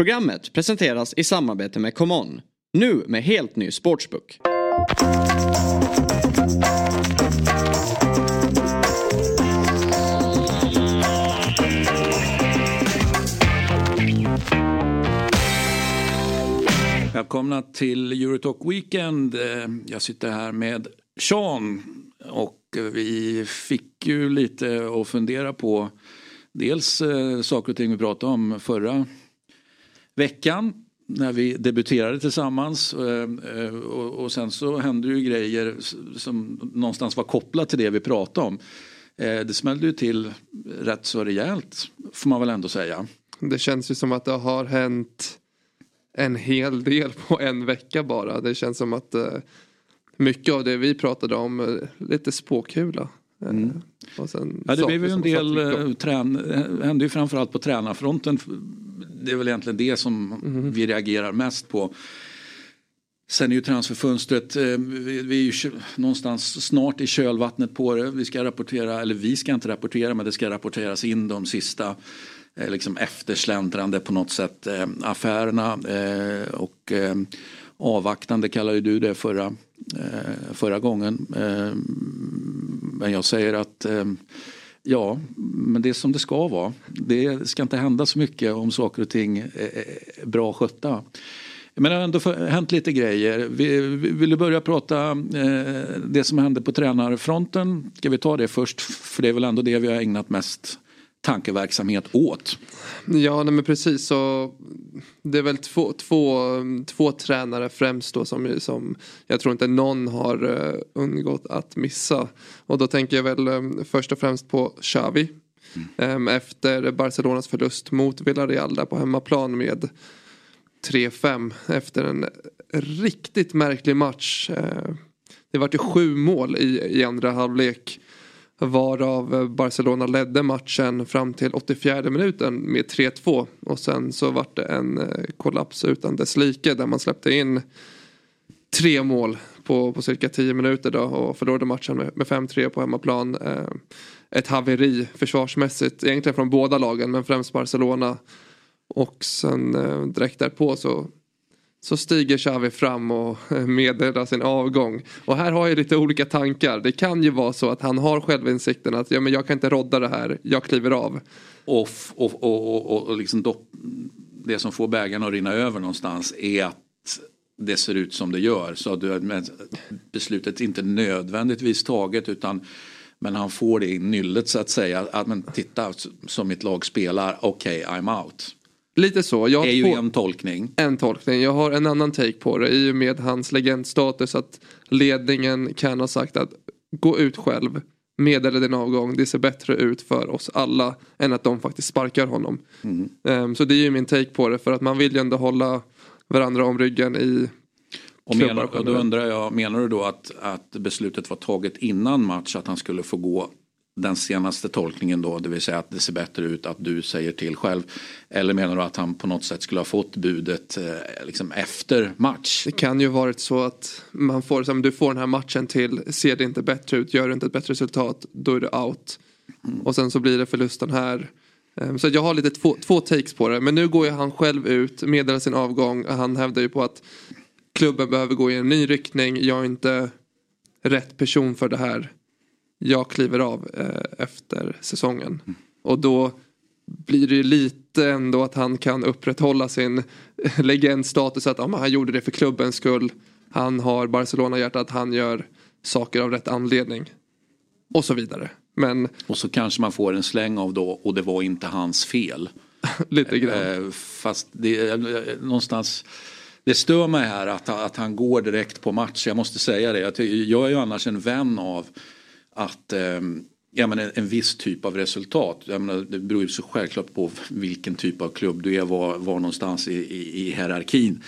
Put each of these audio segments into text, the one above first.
Programmet presenteras i samarbete med ComeOn. Nu med helt ny sportsbook. Välkomna till Eurotalk Weekend. Jag sitter här med Sean och vi fick ju lite att fundera på. Dels eh, saker och ting vi pratade om förra veckan när vi debuterade tillsammans. Eh, eh, och sen så hände ju grejer som någonstans var kopplat till det vi pratade om. Eh, det smällde ju till rätt så rejält får man väl ändå säga. Det känns ju som att det har hänt en hel del på en vecka bara. Det känns som att mycket av det vi pratade om, lite spåkula. Eh, mm. ja, det blev ju en del uh, trän, hände ju framförallt på tränarfronten. Det är väl egentligen det som mm. vi reagerar mest på. Sen är ju transferfönstret, vi, vi är ju någonstans snart i kölvattnet på det. Vi ska rapportera, eller vi ska inte rapportera men det ska rapporteras in de sista Eh, liksom eftersläntrande på något sätt eh, affärerna eh, och avvaktande kallade du det förra, förra gången. Men jag säger att eh, Ja, men det är som det ska vara. Det ska inte hända så mycket om saker och ting är bra skötta. Men det har ändå hänt lite grejer. Vill du börja prata eh, det som hände på tränarfronten? Ska vi ta det först? För det är väl ändå det vi har ägnat mest tankeverksamhet åt. Ja, nej, men precis. Så det är väl två, två, två tränare främst då som, som jag tror inte någon har uh, undgått att missa. Och då tänker jag väl um, först och främst på Xavi. Mm. Um, efter Barcelonas förlust mot Villarreal där på hemmaplan med 3-5 efter en riktigt märklig match. Uh, det var ju sju mål i, i andra halvlek. Varav Barcelona ledde matchen fram till 84 minuten med 3-2. Och sen så vart det en eh, kollaps utan dess like där man släppte in tre mål på, på cirka 10 minuter då och förlorade matchen med, med 5-3 på hemmaplan. Eh, ett haveri försvarsmässigt, egentligen från båda lagen men främst Barcelona. Och sen eh, direkt därpå så så stiger Xavi fram och meddelar sin avgång. Och här har jag lite olika tankar. Det kan ju vara så att han har självinsikten att ja, men jag kan inte rodda det här, jag kliver av. Och, och, och, och, och liksom då, det som får bägaren att rinna över någonstans är att det ser ut som det gör. Så du, beslutet är inte nödvändigtvis taget utan men han får det i nyllet så att säga. Att men titta som mitt lag spelar, okej okay, I'm out. Lite så. Jag är ju en tolkning. En tolkning. Jag har en annan take på det i och med hans legendstatus att ledningen kan ha sagt att gå ut själv. Meddela din avgång. Det ser bättre ut för oss alla än att de faktiskt sparkar honom. Mm. Um, så det är ju min take på det för att man vill ju ändå hålla varandra om ryggen i och, menar, och då undrar jag, menar du då att, att beslutet var taget innan match att han skulle få gå den senaste tolkningen då, det vill säga att det ser bättre ut att du säger till själv. Eller menar du att han på något sätt skulle ha fått budet eh, liksom efter match? Det kan ju varit så att man får, som du får den här matchen till, ser det inte bättre ut, gör du inte ett bättre resultat, då är du out. Mm. Och sen så blir det förlusten här. Ehm, så jag har lite två, två takes på det. Men nu går ju han själv ut, meddelar sin avgång. Han hävdar ju på att klubben behöver gå i en ny riktning. Jag är inte rätt person för det här jag kliver av eh, efter säsongen. Mm. Och då blir det ju lite ändå att han kan upprätthålla sin legendstatus. Att ja, han gjorde det för klubbens skull. Han har Barcelona-hjärtat. Han gör saker av rätt anledning. Och så vidare. Men... Och så kanske man får en släng av då och det var inte hans fel. lite grann. Eh, fast det är någonstans det stör mig här att, att han går direkt på match. Jag måste säga det. Jag är ju annars en vän av att eh, ja, men en, en viss typ av resultat. Jag menar, det beror ju så självklart på vilken typ av klubb du är, var, var någonstans i, i, i hierarkin.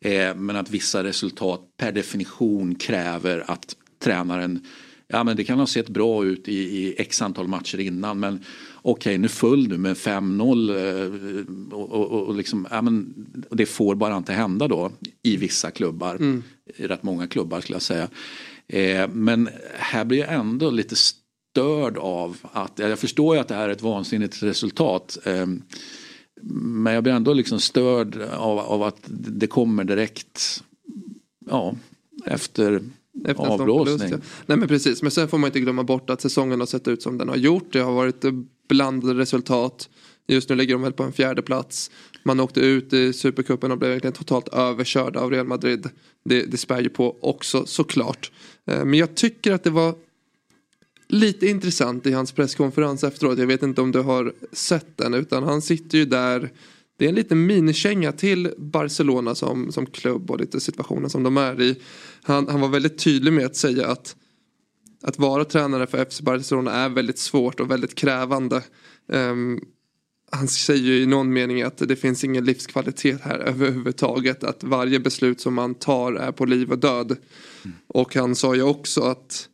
Eh, men att vissa resultat per definition kräver att tränaren Ja men det kan ha sett bra ut i, i x antal matcher innan men okej okay, nu föll du med 5-0 eh, och, och, och, liksom, ja, men det får bara inte hända då i vissa klubbar. Mm. I rätt många klubbar skulle jag säga. Eh, men här blir jag ändå lite störd av att, jag förstår ju att det här är ett vansinnigt resultat. Eh, Men jag blir ändå liksom störd av, av att det kommer direkt ja, efter, efter avblåsning. Ja. Nej men precis, men sen får man inte glömma bort att säsongen har sett ut som den har gjort. Det har varit blandade resultat. Just nu ligger de väl på en fjärde plats. Man åkte ut i Supercupen och blev verkligen totalt överkörd av Real Madrid. Det, det spär ju på också såklart. Eh, men jag tycker att det var lite intressant i hans presskonferens efteråt. Jag vet inte om du har sett den utan han sitter ju där. Det är en liten minikänga till Barcelona som, som klubb och lite situationen som de är i. Han, han var väldigt tydlig med att säga att att vara tränare för FC Barcelona är väldigt svårt och väldigt krävande. Um, han säger ju i någon mening att det finns ingen livskvalitet här överhuvudtaget. Att varje beslut som man tar är på liv och död. Mm. Och han sa ju också att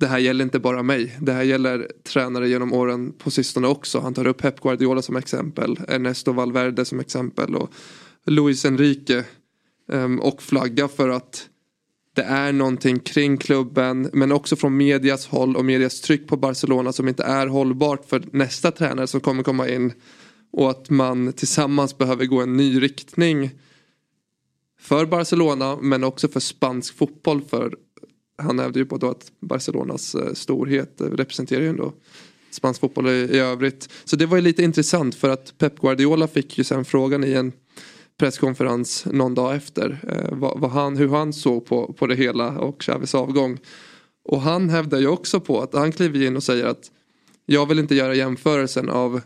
det här gäller inte bara mig. Det här gäller tränare genom åren på sistone också. Han tar upp Pep Guardiola som exempel. Ernesto Valverde som exempel. Och Luis Enrique. Um, och flagga för att det är någonting kring klubben men också från medias håll och medias tryck på Barcelona som inte är hållbart för nästa tränare som kommer komma in. Och att man tillsammans behöver gå en ny riktning för Barcelona men också för spansk fotboll för han hävdade ju på då att Barcelonas eh, storhet representerar ju ändå spansk fotboll i, övrigt. Så det var ju lite intressant för att Pep Guardiola fick ju sen frågan i en presskonferens någon dag efter. Eh, vad, vad, han, hur han såg på, på det hela och Chaves avgång. Och han hävdar ju också på att han kliver in och säger att jag vill inte göra jämförelsen av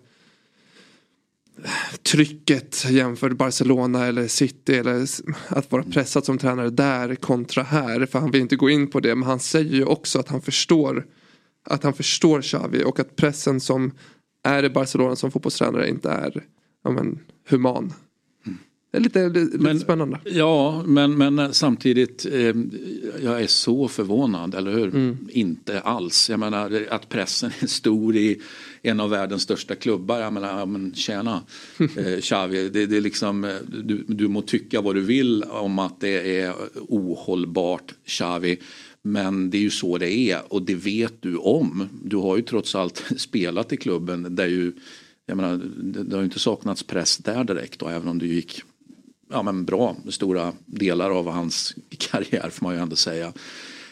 trycket jämfört Barcelona eller City eller att vara pressad som tränare där kontra här. För han vill inte gå in på det men han säger ju också att han förstår att han förstår Xavi och att pressen som är i Barcelona som fotbollstränare inte är ja, men, human. Det är lite, lite men, spännande. Ja, men, men samtidigt, eh, jag är så förvånad, eller hur? Mm. Inte alls. Jag menar att pressen är stor i en av världens största klubbar. Jag menar, ja, men tjena eh, Xavi, det, det är liksom, eh, du, du må tycka vad du vill om att det är ohållbart Xavi. Men det är ju så det är och det vet du om. Du har ju trots allt spelat i klubben där ju jag menar, det, det har ju inte saknats press där direkt då, även om du gick ja, men bra stora delar av hans karriär får man ju ändå säga.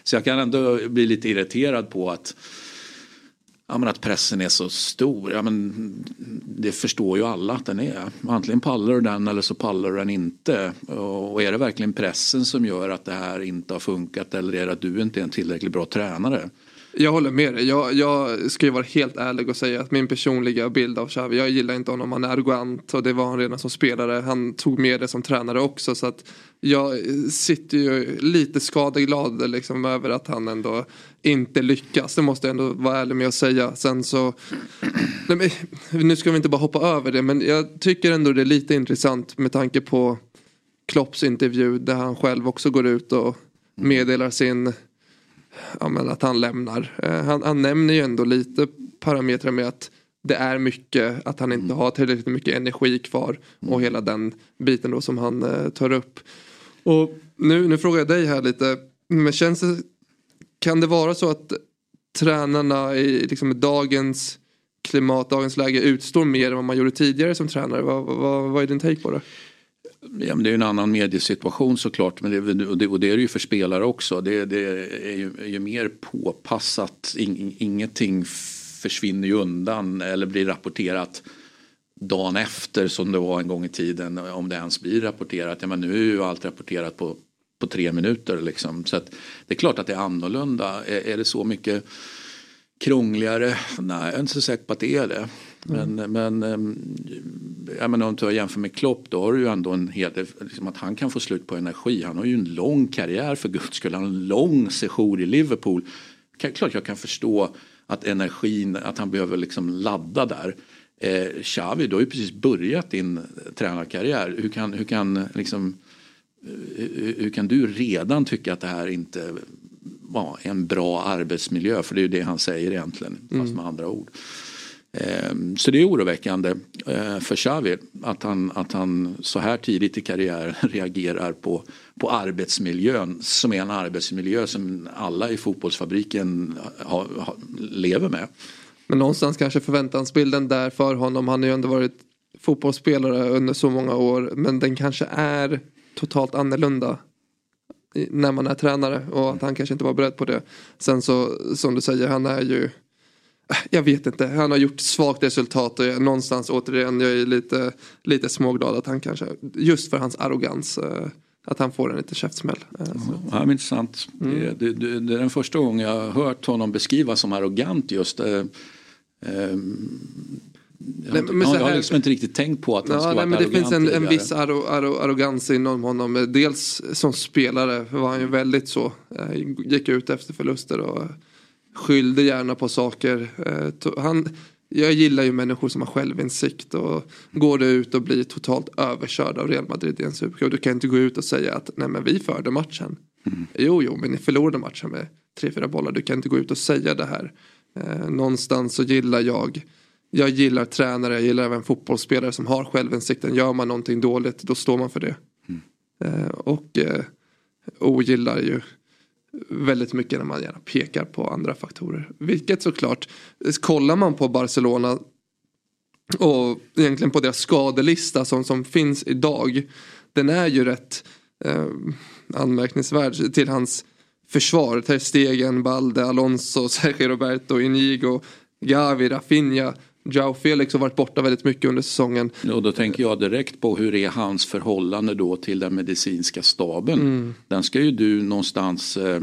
Så jag kan ändå bli lite irriterad på att, ja, men att pressen är så stor. Ja, men det förstår ju alla att den är. Antingen pallar du den eller så pallar du den inte. Och är det verkligen pressen som gör att det här inte har funkat eller är det att du inte är en tillräckligt bra tränare? Jag håller med dig. Jag, jag ska ju vara helt ärlig och säga att min personliga bild av Xavi, jag gillar inte honom. Han är arrogant och det var han redan som spelare. Han tog med det som tränare också. Så att jag sitter ju lite skadeglad liksom över att han ändå inte lyckas. Det måste jag ändå vara ärlig med att säga. Sen så, nej, nu ska vi inte bara hoppa över det men jag tycker ändå det är lite intressant med tanke på Klopps intervju där han själv också går ut och meddelar sin ja, men att han lämnar. Eh, han, han nämner ju ändå lite parametrar med att det är mycket, att han inte mm. har tillräckligt mycket energi kvar och mm. hela den biten då som han eh, tar upp. Och nu, nu frågar jag dig här lite, men känns det, kan det vara så att tränarna i liksom, dagens klimat, dagens läge utstår mer än vad man gjorde tidigare som tränare? Vad, vad, vad är din take på det? Ja, men det är en annan mediesituation såklart men det, och, det, och det är det ju för spelare också. Det, det är, ju, är, ju, mer påpassat. In, ingenting försvinner ju undan eller blir rapporterat dagen efter som det var en gång i tiden. Om det ens blir rapporterat. Ja, men nu är ju allt rapporterat på, på tre minuter. Liksom. Så att, det är klart att det är annorlunda. Är, är det så mycket krångligare? Nej, jag är inte så säker på att det är det. Men, mm. men ehm, jag menar, om du jämför med Klopp då har du ju ändå en hel liksom att han kan få slut på energi. Han har ju en lång karriär för guds skull. Han har en lång session i Liverpool. Klart jag kan förstå att energin, att han behöver liksom ladda där. Eh, Xavi, du har ju precis börjat din tränarkarriär. Hur kan, hur kan, liksom, hur, hur kan du redan tycka att det här inte var en bra arbetsmiljö? För det är ju det han säger egentligen, fast mm. med andra ord. Ehm, så det är oroväckande eh, för Xavi att han, att han så här tidigt i karriären reagerar på, på arbetsmiljön som är en arbetsmiljö som alla i fotbollsfabriken ha, ha, lever med. Men någonstans kanske förväntansbilden där för honom, han har ju ändå varit fotbollsspelare under så många år men den kanske är totalt annorlunda när man är tränare och att han kanske inte var beredd på det. Sen så som du säger, han är ju jag vet inte, han har gjort svagt resultat och jag, någonstans återigen, jag är lite, lite småglad att han kanske, just för hans arrogans, eh, att han får en liten käftsmäll. Eh, ja, men intressant. Mm. Det, det, det, det, är den första gången jag har hört honom beskrivas som arrogant just. Eh, eh, jag, nej, jag, har liksom inte riktigt tänkt på att han ja, ska nej, men Det finns en, en viss arro, arro, arrogans inom honom. Dels som spelare var han ju väldigt så. Gick ut efter förluster och skyllde gärna på saker. Han, jag gillar ju människor som har självinsikt och går det ut och blir totalt överkörd av Real Madrid i en supercup. Du kan inte gå ut och säga att nej men vi förde matchen. Mm. Jo, jo, men ni förlorade matchen med tre, fyra bollar. Du kan inte gå ut och säga det här. Eh, någonstans så gillar jag jag gillar tränare, jag gillar även fotbollsspelare som har självinsikten. Gör man någonting dåligt, då står man för det. Mm. Eh, och eh, ogillar ju väldigt mycket när man gärna pekar på andra faktorer. Vilket såklart, kollar man på Barcelona och egentligen på deras skadelista som, som finns idag. Den är ju rätt eh, anmärkningsvärd till hans försvar. Ter Stegen, Balde, Alonso, Sergio Roberto, Inigo, Gavi, Rafinha. Jao Felix har varit borta väldigt mycket under säsongen. Och då tänker jag direkt på hur är hans förhållande då till den medicinska staben. Mm. Den ska ju du någonstans eh,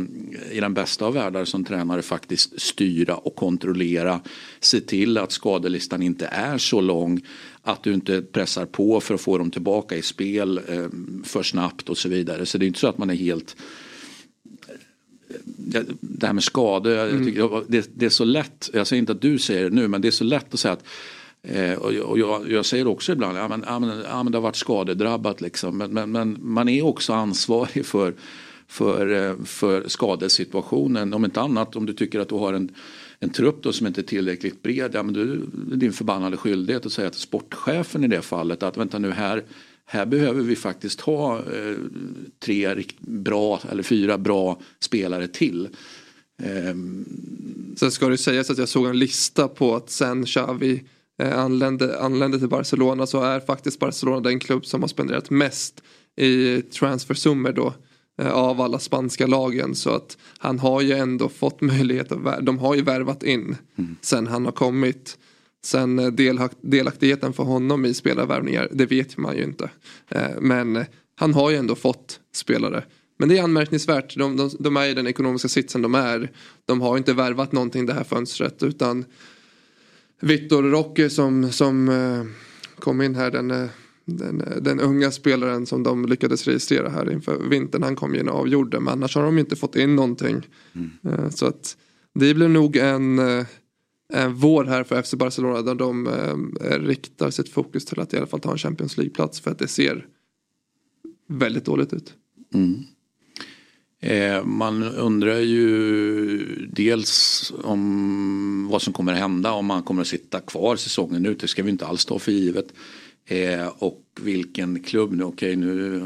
i den bästa av världar som tränare faktiskt styra och kontrollera. Se till att skadelistan inte är så lång att du inte pressar på för att få dem tillbaka i spel eh, för snabbt och så vidare. Så det är inte så att man är helt det här med skador, mm. tycker, det, det, är så lätt, jag säger inte att du säger det nu men det är så lätt att säga att eh, och jag, jag, säger också ibland, ja men, ja, men, ja men det har varit skadedrabbat liksom. Men, men, men, man är också ansvarig för, för, eh, för skadesituationen. Om inte annat, om du tycker att du har en, en trupp då som inte är tillräckligt bred, ja men du, det är din förbannade skyldighet att säga till sportchefen i det fallet att vänta nu här här behöver vi faktiskt ha eh, tre bra eller fyra bra spelare till. Um... Sen ska det sägas att jag såg en lista på att sen Xavi eh, anlände, anlände till Barcelona så är faktiskt Barcelona den klubb som har spenderat mest i transfersummor då eh, av alla spanska lagen så att han har ju ändå fått möjlighet att de har ju värvat in mm. sen han har kommit. Sen eh, delaktigheten för honom i spelarvärvningar, det vet man ju inte. Eh, men eh, han har ju ändå fått spelare. Men det är anmärkningsvärt, de, de, de är i den ekonomiska sitsen de är. De har inte värvat någonting det här fönstret utan Victor Roque som, som kom in här, den, den, den unga spelaren som de lyckades registrera här inför vintern, han kom ju in och avgjorde. Men annars har de inte fått in någonting. Mm. Så att det blir nog en eh, vår här för FC Barcelona där de eh, riktar sitt fokus till att i alla fall ta en Champions League-plats för att det ser väldigt dåligt ut. Mm. Eh, man undrar ju dels om vad som kommer att hända om man kommer att sitta kvar säsongen ut. Det ska vi inte alls ta för givet. Eh, och vilken klubb nu, okej nu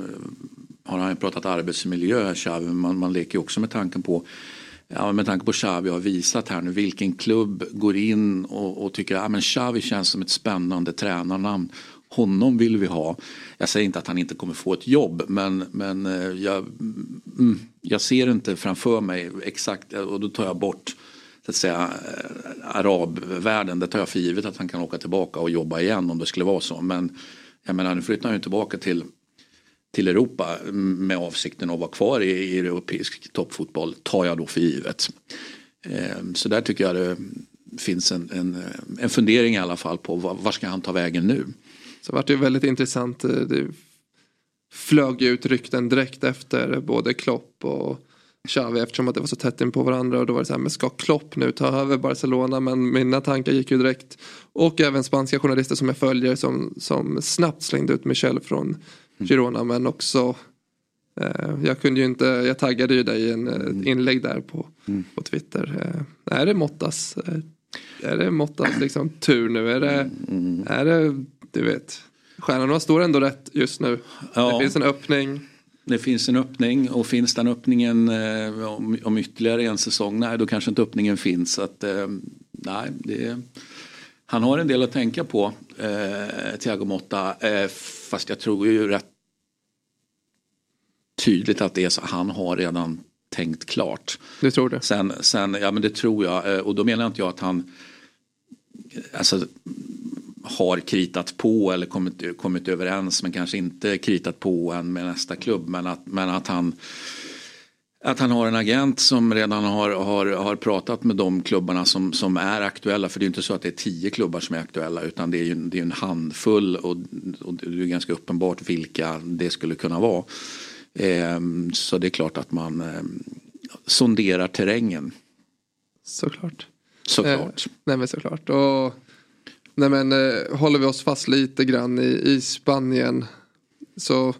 har han pratat arbetsmiljö här. man, man leker ju också med tanken på ja, med tanke på Xavi har visat här nu vilken klubb går in och, och tycker att ja, Xavi känns som ett spännande tränarnamn. Honom vill vi ha. Jag säger inte att han inte kommer få ett jobb men, men eh, jag, mm, jag ser inte framför mig exakt eh, och då tar jag bort så att säga eh, arabvärlden. Det tar jag för givet att han kan åka tillbaka och jobba igen om det skulle vara så. Men jag menar nu flyttar han ju tillbaka till till Europa med avsikten att vara kvar i, i europeisk toppfotboll tar jag då för givet. Ehm, så där tycker jag det finns en, en, en fundering i alla fall på var, var ska han ta vägen nu. Så vart det väldigt intressant. Eh, det flög ut rykten direkt efter både Klopp och Xavi eftersom att det var så tätt in på varandra och då var det så här, men ska Klopp nu ta över Barcelona? Men mina tankar gick ju direkt. Och även spanska journalister som jag följer som, som snabbt slängde ut Michel från Girona men också eh, jag kunde ju inte, jag taggade ju dig i en eh, mm. inlägg där på, mm. på Twitter. Eh, är det Mottas, är det Mottas liksom tur nu? Är det, mm. är det du vet, stjärnorna står ändå rätt just nu. Ja. Det finns en öppning. Det finns en öppning och finns den öppningen om, om ytterligare en säsong, nej då kanske inte öppningen finns. Så att, nej, det han har en del att tänka på, eh, Thiago Motta. Eh, fast jag tror ju rätt tydligt att det är så. Han har redan tänkt klart. Du tror det? Sen, sen, ja men det tror jag. Eh, och då menar inte jag att han alltså, har kritat på eller kommit, kommit överens men kanske inte kritat på än med nästa klubb. Men att, men att han att han har en agent som redan har, har, har pratat med de klubbarna som, som är aktuella. För det är inte så att det är tio klubbar som är aktuella utan det är ju det är en handfull och, och det är ganska uppenbart vilka det skulle kunna vara. Eh, så det är klart att man eh, sonderar terrängen. Såklart. Såklart. Eh, nej men såklart. Och, nej men eh, håller vi oss fast lite grann i, i Spanien. Så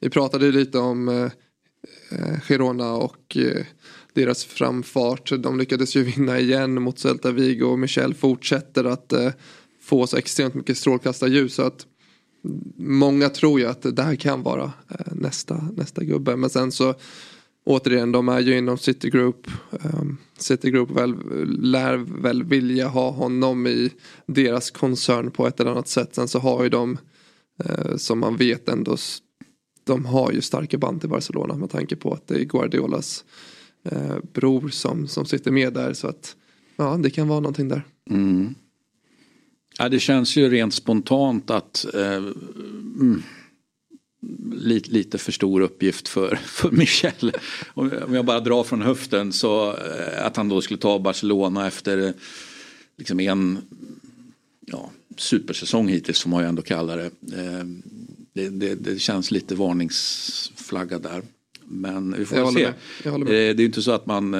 vi pratade lite om eh, Eh, Girona och eh, deras framfart. De lyckades ju vinna igen mot Celta Vigo och Michel fortsätter att eh, få så extremt mycket strålkastarljus. Så att många tror ju att det här kan vara nästa, nästa gubbe. Men sen så återigen, de är ju inom City Group. Ehm, City Group väl, lär väl vilja ha honom i deras koncern på ett eller annat sätt. Sen så har ju de, som man vet ändå, de har ju starka band till Barcelona med tanke på att det är Guardiolas eh, bror som, som sitter med där. Så att ja, det kan vara någonting där. Mm. Ja, det känns ju rent spontant att eh, mm, lite, lite för stor uppgift för, för Michel. Om jag bara drar från höften så eh, att han då skulle ta Barcelona efter liksom en ja, supersäsong hittills som man ju ändå kallar det. Eh, det, det, det känns lite varningsflagga där. Men vi får se. Eh, det är ju inte så att man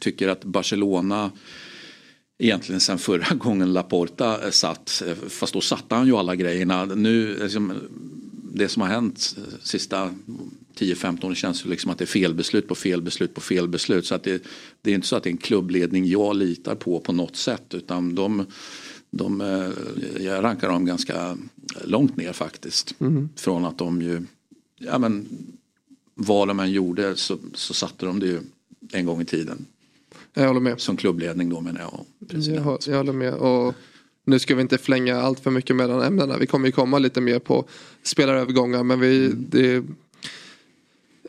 tycker att Barcelona egentligen sen förra gången Laporta satt. Fast då satte han ju alla grejerna. Nu, liksom, det som har hänt sista 10-15 åren känns ju liksom att det är felbeslut på felbeslut på felbeslut. Så att det, det, är inte så att det är en klubbledning jag litar på på något sätt. Utan de, de, eh, jag rankar dem ganska långt ner faktiskt. Mm. Från att de ju, ja men vad de än gjorde så, så satte de det ju en gång i tiden. Jag håller med. Som klubbledning då menar jag. Jag, jag håller med. Och nu ska vi inte flänga allt för mycket mellan ämnena. Vi kommer ju komma lite mer på spelarövergångar. Men vi, mm. det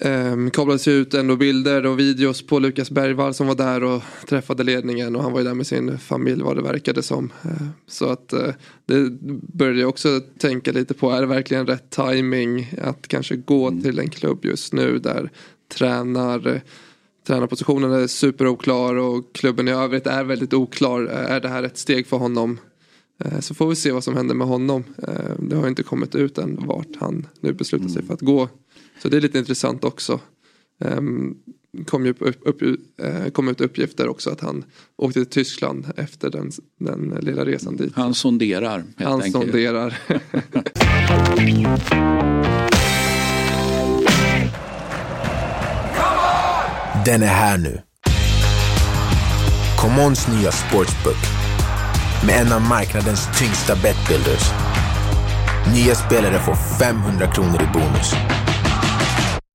um, kablades ut ändå bilder och videos på Lukas Bergvall som var där och träffade ledningen. Och han var ju där med sin familj vad det verkade som. Uh, så att uh, det började jag också tänka lite på. Är det verkligen rätt timing att kanske gå mm. till en klubb just nu där tränar Tränarpositionen är superoklar och klubben i övrigt är väldigt oklar. Är det här ett steg för honom? Eh, så får vi se vad som händer med honom. Eh, det har inte kommit ut än vart han nu beslutar sig mm. för att gå. Så det är lite intressant också. Ehm, kom, ju upp, upp, eh, kom ut uppgifter också att han åkte till Tyskland efter den, den lilla resan dit. Han sonderar. Helt han enkelt. sonderar. Den är här nu. Commons nya sportsbook med en av marknadens tyngsta betbuilders. Nya spelare får 500 kronor i bonus.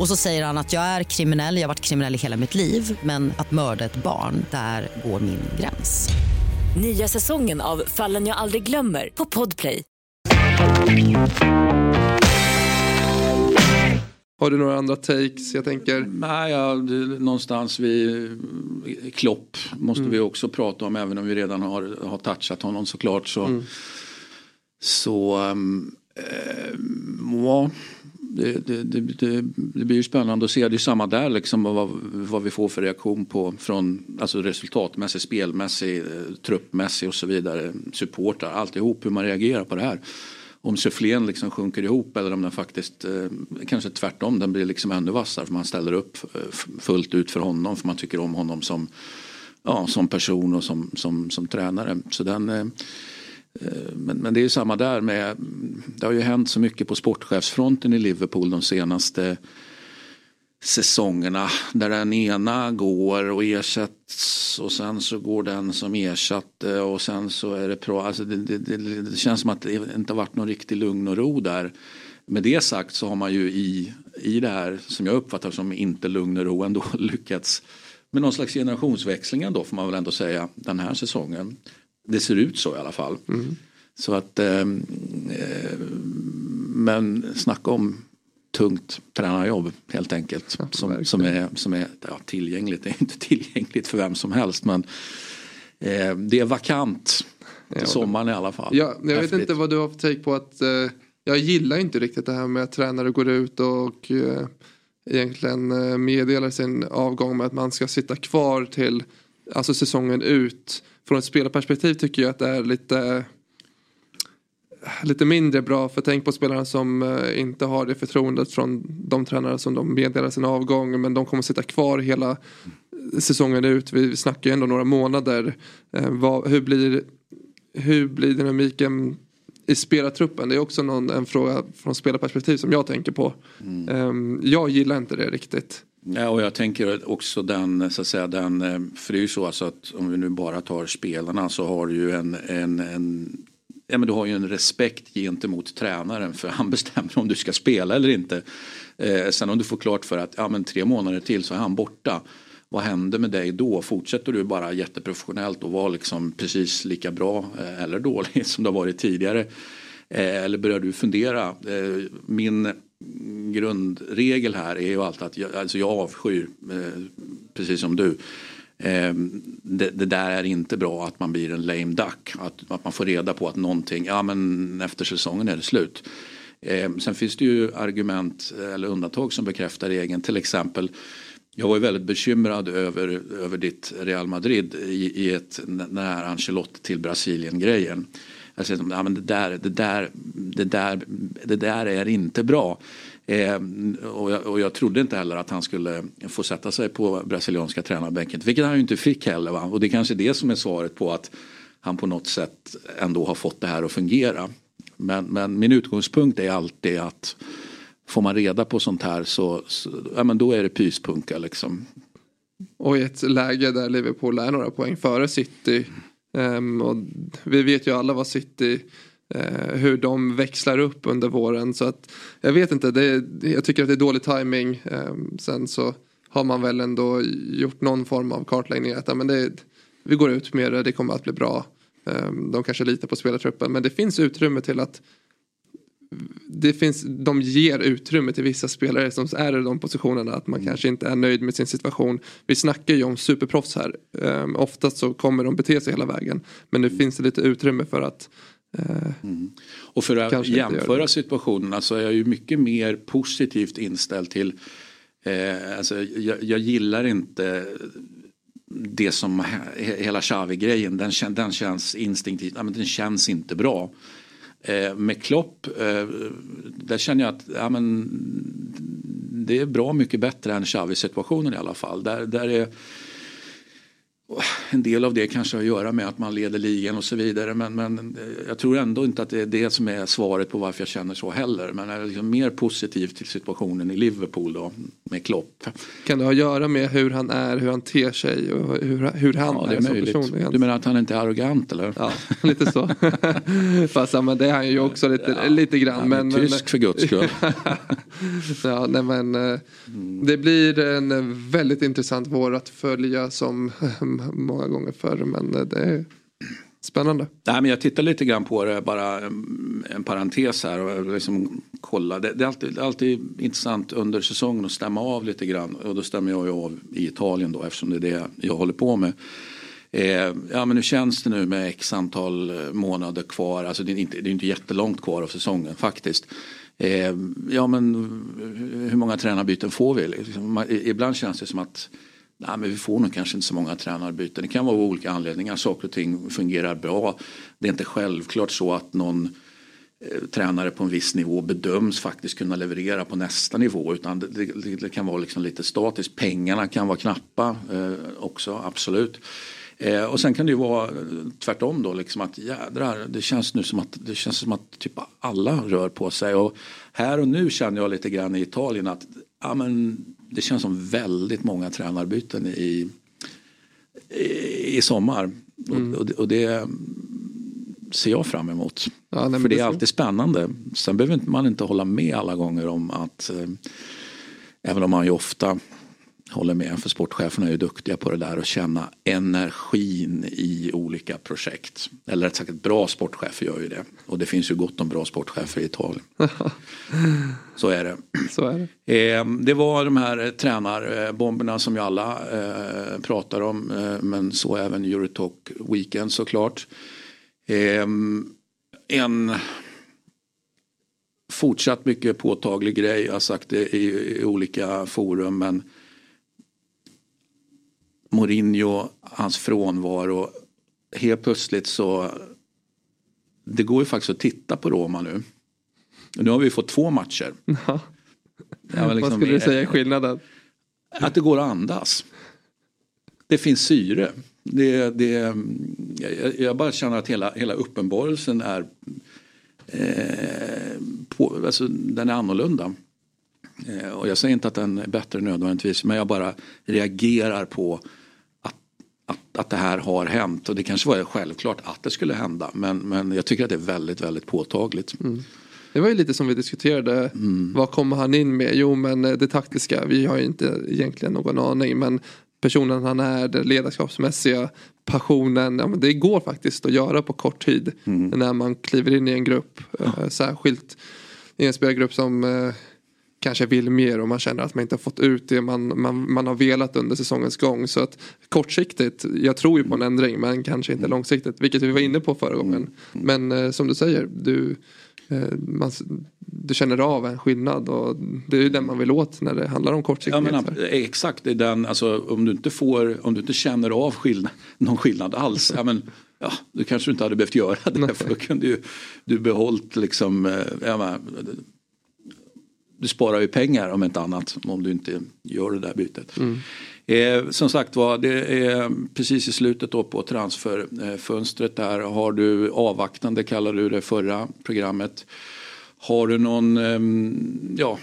Och så säger han att jag är kriminell, jag har varit kriminell i hela mitt liv men att mörda ett barn, där går min gräns. Nya säsongen av Fallen jag aldrig glömmer på Podplay. Har du några andra takes? Jag tänker. Nej, ja, någonstans vid Klopp måste mm. vi också prata om även om vi redan har, har touchat honom såklart. Så, mm. så um, äh, ja, det, det, det, det, blir ju spännande att se. Det är samma där liksom vad, vad vi får för reaktion på från alltså resultatmässigt, spelmässigt, eh, truppmässigt och så vidare. Supportrar, alltihop hur man reagerar på det här om sufflén liksom sjunker ihop eller om den faktiskt, eh, kanske tvärtom, den blir liksom ännu vassare för man ställer upp eh, fullt ut för honom för man tycker om honom som, ja, som person och som, som, som tränare. Så den, eh, Eh, men, men det är ju samma där med, det har ju hänt så mycket på sportchefsfronten i Liverpool de senaste säsongerna där den ena går och ersätts och sen så går den som ersatte och sen så är det bra. Alltså det, det, det, det, känns som att det inte har varit någon riktig lugn och ro där. Med det sagt så har man ju i, i det här som jag uppfattar som inte lugn och ro ändå lyckats med någon slags generationsväxling ändå får man väl ändå säga den här säsongen. Det ser ut så i alla fall. Mm. Så att eh, eh men snacka om tungt tränarjobb helt enkelt. Ja, som, som, är, som är ja, tillgängligt, det är inte tillgängligt för vem som helst men eh, det är vakant till sommaren i alla fall. Ja, jag Häftigt. vet inte vad du har för take på att eh, jag gillar inte riktigt det här med att tränare går ut och eh, egentligen eh, meddelar sin avgång med att man ska sitta kvar till alltså säsongen ut. Från ett spelarperspektiv tycker jag att det är lite lite mindre bra. För tänk på spelarna som eh, inte har det förtroendet från de tränare som de meddelar sin avgång. Men de kommer sitta kvar hela säsongen ut. Vi snackar ju ändå några månader. Eh, hur, blir, hur blir dynamiken i spelartruppen? Det är också någon, en fråga från spelarperspektiv som jag tänker på. Mm. Ehm, jag gillar inte det riktigt. Ja, och jag tänker också den, så att säga, den, eh, för det är ju så alltså att om vi nu bara tar spelarna så har du ju en, en, en ja, men du har ju en respekt gentemot tränaren för han bestämmer om du ska spela eller inte. Eh, sen om du får klart för att ja, men tre månader till så är han borta. Vad händer med dig då? Fortsätter du bara jätteprofessionellt och vara liksom precis lika bra eh, eller dålig som du har varit tidigare? Eh, eller börjar du fundera? Eh, min grundregel här är ju alltid att jag, alltså jag avskyr, eh, precis som du, ehm, det, det, där är inte bra att man blir en lame duck. Att, att man får reda på att någonting, ja men efter säsongen är det slut. Ehm, sen finns det ju argument eller undantag som bekräftar regeln. Till exempel jag var ju väldigt bekymrad över, över ditt Real Madrid i, i ett, den här Ancelotti till Brasilien grejen. Jag säger, ja, men det, där, det, där, det, där, det där är inte bra. Eh, och, jag, och, jag, trodde inte heller att han skulle få sätta sig på brasilianska tränarbänken. Vilket han ju inte fick heller. Va? Och det är kanske det som är svaret på att han på något sätt ändå har fått det här att fungera. Men, men min utgångspunkt är alltid att får man reda på sånt här så, så ja, men då är det pyspunka liksom. Och i ett läge där Liverpool är några poäng före City. Um, och vi vet ju alla vad City uh, hur de växlar upp under våren. Så att jag vet inte, det, jag tycker att det är dålig timing. Um, sen så har man väl ändå gjort någon form av kartläggning. Att, men det, vi går ut med det, det kommer att bli bra. Um, de kanske litar på spelartruppen men det finns utrymme till att det finns, de ger utrymme till vissa spelare som är i de positionerna att man mm. kanske inte är nöjd med sin situation. Vi snackar ju om superproffs här. Um, oftast så kommer de bete sig hela vägen. Men nu mm. finns det lite utrymme för att Mm. Och för att jämföra situationerna så är jag ju mycket mer positivt inställd till eh, alltså, jag, jag, gillar inte det som hela Xavi-grejen den, den känns instinktivt, ja, men den känns inte bra. Eh, med Klopp, eh, där känner jag att ja, men, det är bra mycket bättre än Xavi-situationen i alla fall. Där, där är en del av det kanske har att göra med att man leder ligan och så vidare. Men, men jag tror ändå inte att det är det som är svaret på varför jag känner så heller. Men jag är liksom mer positiv till situationen i Liverpool då med Klopp. Kan det ha att göra med hur han är, hur han ter sig och hur, hur han ja, är, är som person? Du menar att han inte är arrogant eller? Ja, lite så. Fast men det är han ju också lite, ja, lite grann. Är men, tysk men, för guds skull. ja, nej, men, mm. Det blir en väldigt intressant vår att följa som många gånger förr men eh, det är spännande. Nej, men jag tittar lite grann på det, bara mm, en parentes här och liksom kolla. Det, det, är alltid, det är alltid intressant under säsongen att stämma av lite grann och då stämmer jag ju av i Italien då eftersom det är det jag håller på med. Eh, ja men hur känns det nu med x antal eh, månader kvar, alltså det är inte, det är inte jättelångt kvar av säsongen faktiskt. Eh, ja men hur många tränarbyten får vi? Liksom, ibland känns det som att Nej, men vi får nog kanske inte så många tränarbyten. Det kan vara av olika anledningar. Saker och ting fungerar bra. Det är inte självklart så att någon eh, tränare på en viss nivå bedöms faktiskt kunna leverera på nästa nivå utan det, det, det kan vara liksom lite statiskt. Pengarna kan vara knappa eh, också, absolut. Eh, och sen kan det ju vara eh, tvärtom då, liksom att jädrar, det känns nu som att, det känns som att typ alla rör på sig. Och här och nu känner jag lite grann i Italien att ja, men, det känns som väldigt många tränarbyten i, i, i sommar. Mm. Och, och, det ser jag fram emot. Ja, nej, För det är alltid spännande. Sen behöver man inte hålla med alla gånger om att eh, även om man ju ofta håller med, för sportcheferna är ju duktiga på det där att känna energin i olika projekt. Eller rätt sagt, bra sportchefer gör ju det. Och det finns ju gott om bra sportchefer i Italien. Så är det. Så är det. Eh, det var de här tränarbomberna som ju alla eh, pratar om. Eh, men så även Eurotalk Weekend såklart. Eh, en fortsatt mycket påtaglig grej, jag har sagt det i, i olika forum. men Mourinho, hans frånvaro. Helt plötsligt så, det går ju faktiskt att titta på Roma nu. Nu har vi fått två matcher. Ja. Liksom, Vad skulle du säga är skillnaden? Att det går att andas. Det finns syre. Det, det, jag, jag bara känner att hela, hela uppenbarelsen är eh, på, alltså, den är annorlunda. Eh, och jag säger inte att den är bättre nödvändigtvis men jag bara reagerar på att, det här har hänt. Och det kanske var självklart att det skulle hända. Men, men jag tycker att det är väldigt, väldigt påtagligt. Mm. Det var ju lite som vi diskuterade. Mm. Vad kommer han in med? Jo men eh, det taktiska. Vi har ju inte egentligen någon aning. Men personen han är, det ledarskapsmässiga, passionen. Ja, men det går faktiskt att göra på kort tid. Mm. När man kliver in i en grupp. Ja. Eh, särskilt i en spelargrupp som eh, kanske vill mer och man känner att man inte har fått ut det man, man, man har velat under säsongens gång. Så att kortsiktigt, jag tror ju på en ändring men kanske inte långsiktigt. Vilket vi var inne på förra gången. Men eh, som du säger, du, eh, man, du känner av en skillnad och det är ju den man vill åt när det handlar om kortsiktighet. Ja, men, exakt, det är den, alltså, om, du inte får, om du inte känner av skillnad, någon skillnad alls. ja, men, ja, du kanske inte hade behövt göra det för då kunde ju du behållit liksom, eh, ja, du sparar ju pengar om inte annat om du inte gör det där bytet. Mm. Eh, som sagt var, det är precis i slutet då på transferfönstret där har du avvaktande kallar du det förra programmet. Har du någon, eh, ja,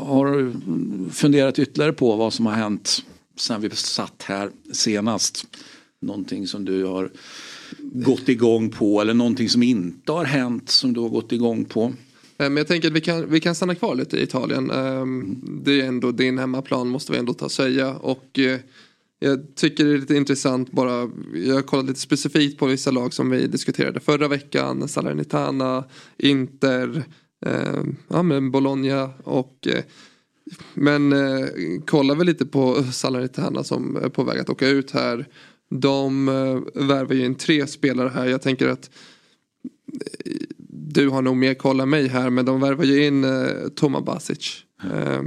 har du funderat ytterligare på vad som har hänt sen vi satt här senast? Någonting som du har gått igång på eller någonting som inte har hänt som du har gått igång på? Eh, men jag tänker att vi kan, vi kan stanna kvar lite i Italien. Eh, det är ändå din hemmaplan måste vi ändå ta och säga. Och eh, jag tycker det är lite intressant bara. Jag har kollat lite specifikt på vissa lag som vi diskuterade förra veckan. Salernitana, Inter, ja men Bologna och men eh, kollar vi lite på Salernitana som är på väg att åka ut här. De värvar ju in tre spelare här. Jag tänker att du har nog mer koll än mig här men de värvar ju in eh, Toma Basic. Eh,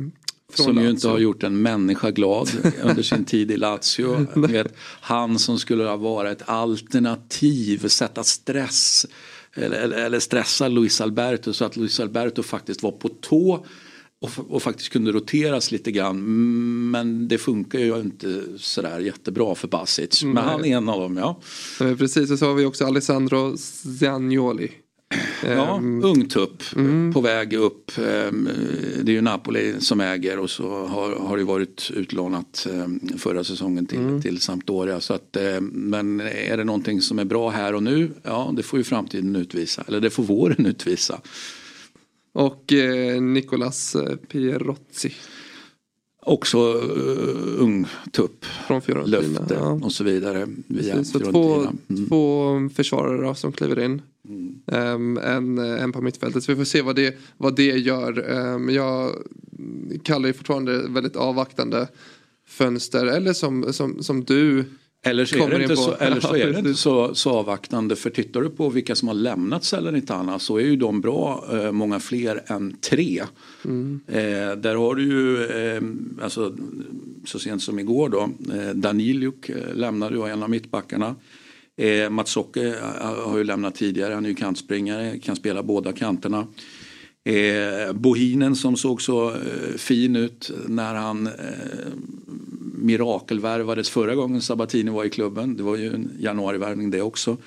som ju inte har gjort en människa glad under sin tid i Lazio. Vet, han som skulle ha varit ett alternativ, sätta stress eller, eller stressa Luis Alberto så att Luis Alberto faktiskt var på tå och, och, faktiskt kunde roteras lite grann. Men det funkar ju inte sådär jättebra för Basic. Men han är en av dem ja. Precis, och så har vi också Alessandro Zagnoli. Ja, um, ung tupp mm. på väg upp. Um, det är ju Napoli som äger och så har, har det varit utlånat um, förra säsongen till, mm. till Sampdoria. Så att, men är det någonting som är bra här och nu? Ja, det får ju framtiden utvisa. Eller det får våren utvisa. Och eh, Nicolas eh, Pierozzi. Också uh, ung tupp. Från. Löfte ja. och så vidare. Via Precis, så två, mm. två försvarare som kliver in. Mm. Um, en, en på mittfältet. Så vi får se vad det, vad det gör. Um, jag kallar det fortfarande väldigt avvaktande fönster. Eller som, som, som du eller så är det inte, så, eller så, är det inte så, så avvaktande för tittar du på vilka som har lämnat Salernitana så är ju de bra eh, många fler än tre. Mm. Eh, där har du ju, eh, alltså, så sent som igår då, eh, Daniljuk eh, lämnade ju en av mittbackarna. Eh, Mats Socke har ju lämnat tidigare, han är ju kantspringare, kan spela båda kanterna. Eh, Bohinen som såg så eh, fin ut när han eh, mirakelvärvades förra gången Sabatini var i klubben. Det var ju en januarivärvning det också.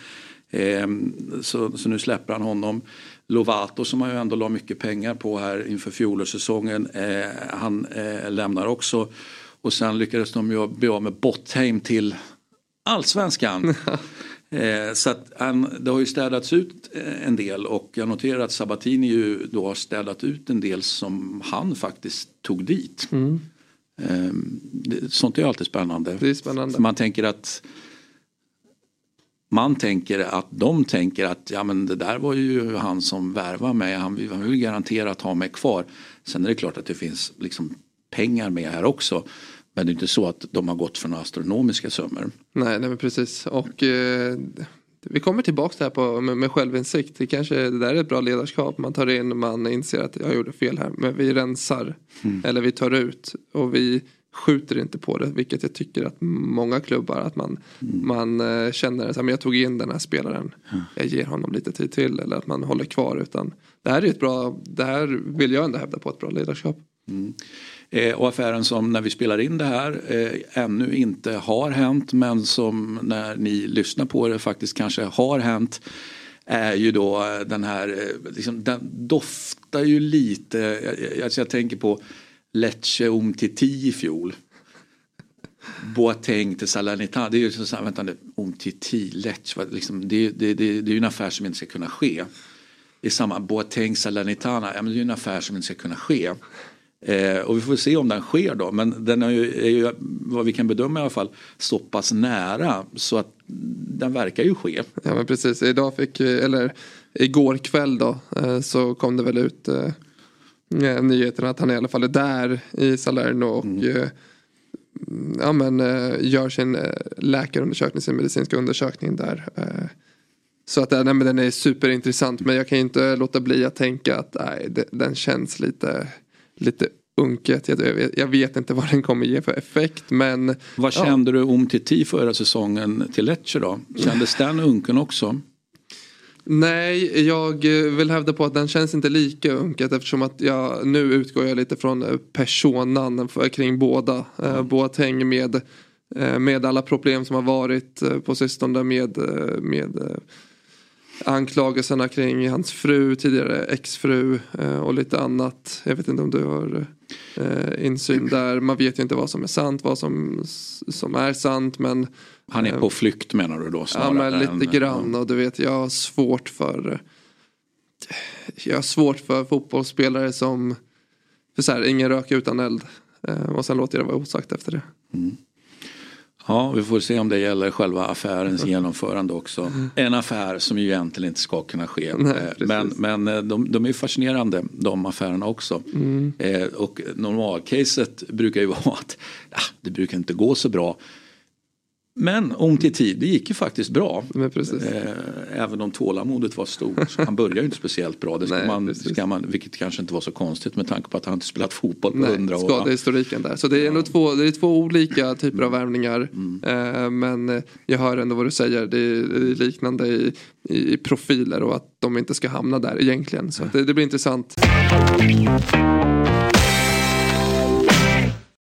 Eh, så, så nu släpper han honom. Lovato som han ju ändå la mycket pengar på här inför fjolårssäsongen. Eh, han eh, lämnar också. Och sen lyckades de ju bli av med Bottheim till allsvenskan. Eh, så att han, det har ju städats ut eh, en del och jag noterar att Sabatini ju då har städat ut en del som han faktiskt tog dit. Mm. Eh, sånt är alltid spännande. Det är spännande. man tänker att man tänker att de tänker att ja men det där var ju han som värvade mig. Han, han vill garanterat ha mig kvar. Sen är det klart att det finns liksom pengar med här också. Men det är inte så att de har gått för några astronomiska summor. Nej, nej men precis. Och eh, vi kommer tillbaka till det här på, med, med självinsikt. Det, kanske, det där är ett bra ledarskap. Man tar in, man inser att jag gjorde fel här. Men vi rensar. Mm. Eller vi tar ut. Och vi skjuter inte på det. Vilket jag tycker att många klubbar att man, mm. man eh, känner att jag tog in den här spelaren. Mm. Jag ger honom lite tid till. Eller att man håller kvar. Utan det här är ett bra, det här vill jag ändå hävda på ett bra ledarskap. Mm. Eh, och affären som när vi spelar in det här eh, ännu inte har hänt men som när ni lyssnar på det faktiskt kanske har hänt är ju då eh, den här, eh, liksom, den doftar ju lite, jag, jag, alltså jag tänker på Lecce Umtiti i fjol. Boateng till Salernitana, det är ju så här, vänta nu, Umtiti, Lecce, liksom, det, det, det, det är ju en affär som inte ska kunna ske. I samma Boateng Salernitana, ja, men det är ju en affär som inte ska kunna ske. Eh, och vi får se om den sker då. Men den är ju, är ju, vad vi kan bedöma i alla fall, så pass nära så att den verkar ju ske. Ja men precis, idag fick, eller igår kväll då eh, så kom det väl ut eh, nyheten att han i alla fall är där i Salerno och mm. eh, ja, men, eh, gör sin eh, läkarundersökning, sin medicinska undersökning där. Eh, så att nej, men den är superintressant men jag kan inte låta bli att tänka att nej, den känns lite lite unket. Jag, vet, inte vad den kommer ge för effekt men... Vad kände ja. du om Titi förra säsongen till Lecce då? Kändes den unken också? Nej, jag vill hävda på att den känns inte lika unket eftersom att jag nu utgår jag lite från personan kring båda. Mm. Boateng med, eh, med alla problem som har varit eh, på sistone med, eh, med anklagelserna kring hans fru, tidigare exfru eh, och lite annat. Jag vet inte om du har eh, insyn där. Man vet ju inte vad som är sant, vad som, som är sant. Men, Han är på eh, flykt menar du då? Ja, men lite än, grann. Och du vet, jag har svårt för jag har svårt för fotbollsspelare som, för så här, ingen rök utan eld. Och sen låter jag det vara osagt efter det. Mm. Ja, vi får se om det gäller själva affärens genomförande också. En affär som ju egentligen inte ska kunna ske. Nej, eh, men men eh, de, de är fascinerande de affärerna också. Mm. Eh, och normalcaset brukar ju vara att ja, det brukar inte gå så bra. Men om till tid, det gick ju faktiskt bra. Eh, även om tålamodet var stort. Han började ju inte speciellt bra. Det ska Nej, man, ska man, vilket kanske inte var så konstigt med tanke på att han inte spelat fotboll på hundra år. Skadehistoriken där. Så det är ändå två, det är två olika typer av värvningar. Mm. Eh, men jag hör ändå vad du säger. Det är liknande i, i profiler och att de inte ska hamna där egentligen. Så det, det blir intressant.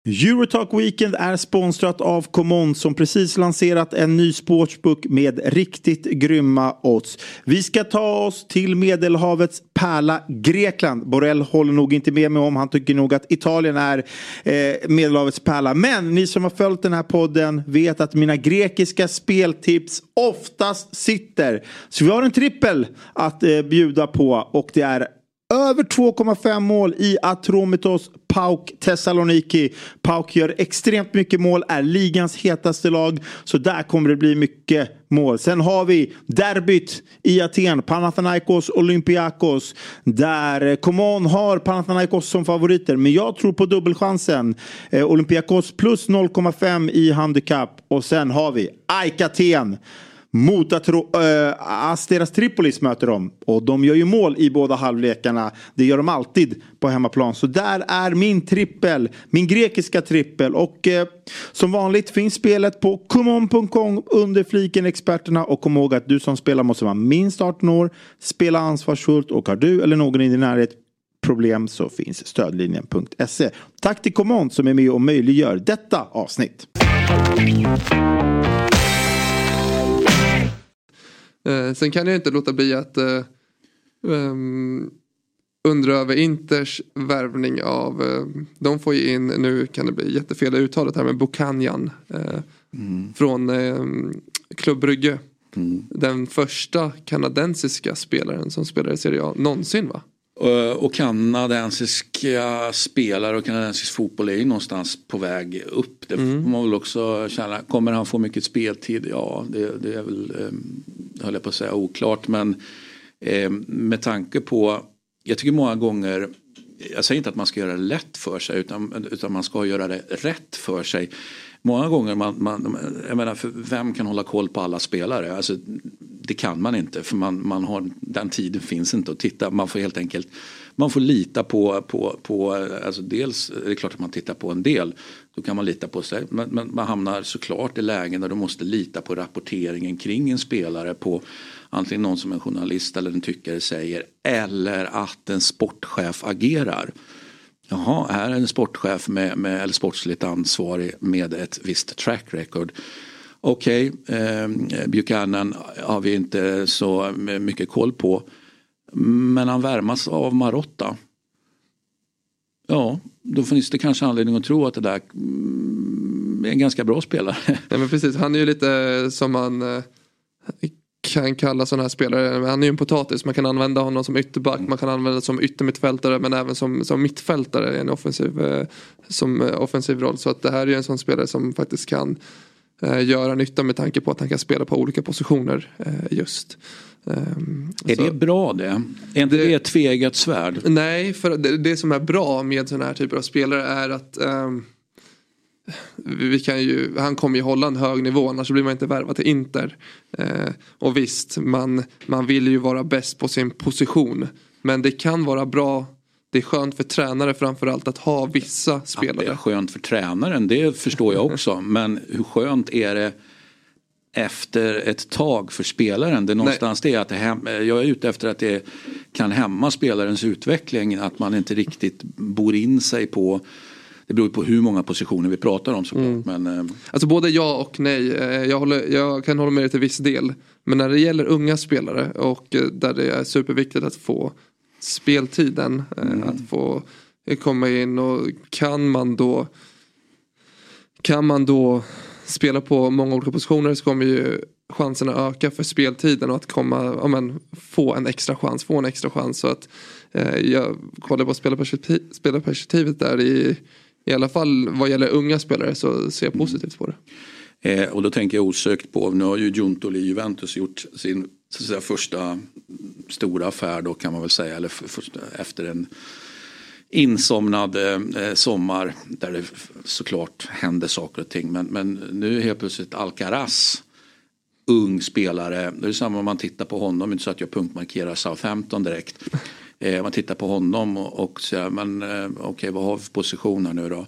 Eurotalk Weekend är sponsrat av Common som precis lanserat en ny sportsbook med riktigt grymma odds. Vi ska ta oss till Medelhavets pärla Grekland. Borrell håller nog inte med mig om. Han tycker nog att Italien är eh, Medelhavets pärla. Men ni som har följt den här podden vet att mina grekiska speltips oftast sitter. Så vi har en trippel att eh, bjuda på och det är över 2,5 mål i Atromitos Pauk Thessaloniki. Pauk gör extremt mycket mål, är ligans hetaste lag. Så där kommer det bli mycket mål. Sen har vi derbyt i Aten, Panathinaikos Olympiakos. Där eh, Coman har Panathinaikos som favoriter, men jag tror på dubbelchansen. Eh, Olympiakos plus 0,5 i handikapp. Och sen har vi AIK Aten mot att äh, Asteras Tripolis möter dem. Och de gör ju mål i båda halvlekarna. Det gör de alltid på hemmaplan. Så där är min trippel. Min grekiska trippel. Och eh, som vanligt finns spelet på kumon.com under fliken experterna. Och kom ihåg att du som spelar måste vara minst 18 år. Spela ansvarsfullt och har du eller någon i din närhet problem så finns stödlinjen.se. Tack till Command som är med och möjliggör detta avsnitt. Eh, sen kan jag inte låta bli att eh, um, undra över Inters värvning av, eh, de får ju in, nu kan det bli jättefel uttalet här, men Bukanjan eh, mm. från eh, Klubb Brygge. Mm. Den första kanadensiska spelaren som spelar i Serie A någonsin va? Eh, och kanadensiska spelare och kanadensisk fotboll är ju någonstans på väg upp. Det mm. får man väl också känna. Kommer han få mycket speltid? Ja, det, det är väl, eh, höll jag på att säga, oklart. Men eh, med tanke på, jag tycker många gånger, jag säger inte att man ska göra det lätt för sig utan, utan man ska göra det rätt för sig. Många gånger, man, man, jag menar, för vem kan hålla koll på alla spelare? Alltså, det kan man inte för man, man har, den tiden finns inte att titta. Man får helt enkelt man får lita på, på, på alltså dels är det klart att man tittar på en del. Då kan man lita på sig. Men, men man hamnar såklart i lägen där du måste lita på rapporteringen kring en spelare. På antingen någon som en journalist eller en tyckare säger. Eller att en sportchef agerar. Jaha, här är en sportchef med, med, eller sportsligt ansvarig med ett visst track record. Okej, okay, eh, Buchanan har vi inte så mycket koll på. Men han värmas av Marotta. Ja, då finns det kanske anledning att tro att det där mm, är en ganska bra spelare. Ja, men precis, han är ju lite som man eh, kan kalla sådana här spelare. Han är ju en potatis. Man kan använda honom som ytterback. Man kan använda som yttermittfältare. Men även som, som mittfältare i en offensiv, eh, som eh, offensiv roll. Så att det här är ju en sån spelare som faktiskt kan eh, göra nytta med tanke på att han kan spela på olika positioner just. Um, är så. det bra det? Är inte det, det ett tveeggat svärd? Nej, för det, det, som är bra med sådana här typer av spelare är att um, vi kan ju, han kommer ju hålla en hög nivå annars blir man inte värvad till Inter. Eh, och visst, man, man vill ju vara bäst på sin position. Men det kan vara bra det är skönt för tränare framförallt att ha vissa spelare. Ja, det är skönt för tränaren, det förstår jag också. Men hur skönt är det efter ett tag för spelaren? Det är någonstans Nej. det att det hem, jag är ute efter att det kan hämma spelarens utveckling. Att man inte riktigt bor in sig på det beror på hur många positioner vi pratar om såklart. Mm. Men, eh. Alltså både ja och nej. Eh, jag, håller, jag kan hålla med dig till viss del. Men när det gäller unga spelare och eh, där det är superviktigt att få speltiden. Mm. Att få komma in och kan man då kan man då spela på många olika positioner så kommer ju chanserna öka för speltiden och att komma, ja, men, få en extra chans, få en extra chans. Så att eh, jag kollar på spelarperspektiv, spelarperspektivet där i i alla fall vad gäller unga spelare så ser jag positivt på det. Eh, och då tänker jag osökt på, nu har ju Giuntoli i Juventus gjort sin så säga, första stora affär då kan man väl säga, eller för, för, efter en insomnad eh, eh sommar där det såklart hände saker och ting. Men, men nu helt plötsligt Alcaraz ung spelare. Det är samma om man tittar på honom, inte så att jag punktmarkerar Southampton direkt. Eh, man tittar på honom och, och säger, men eh, okej okay, vad har vi för positioner nu då?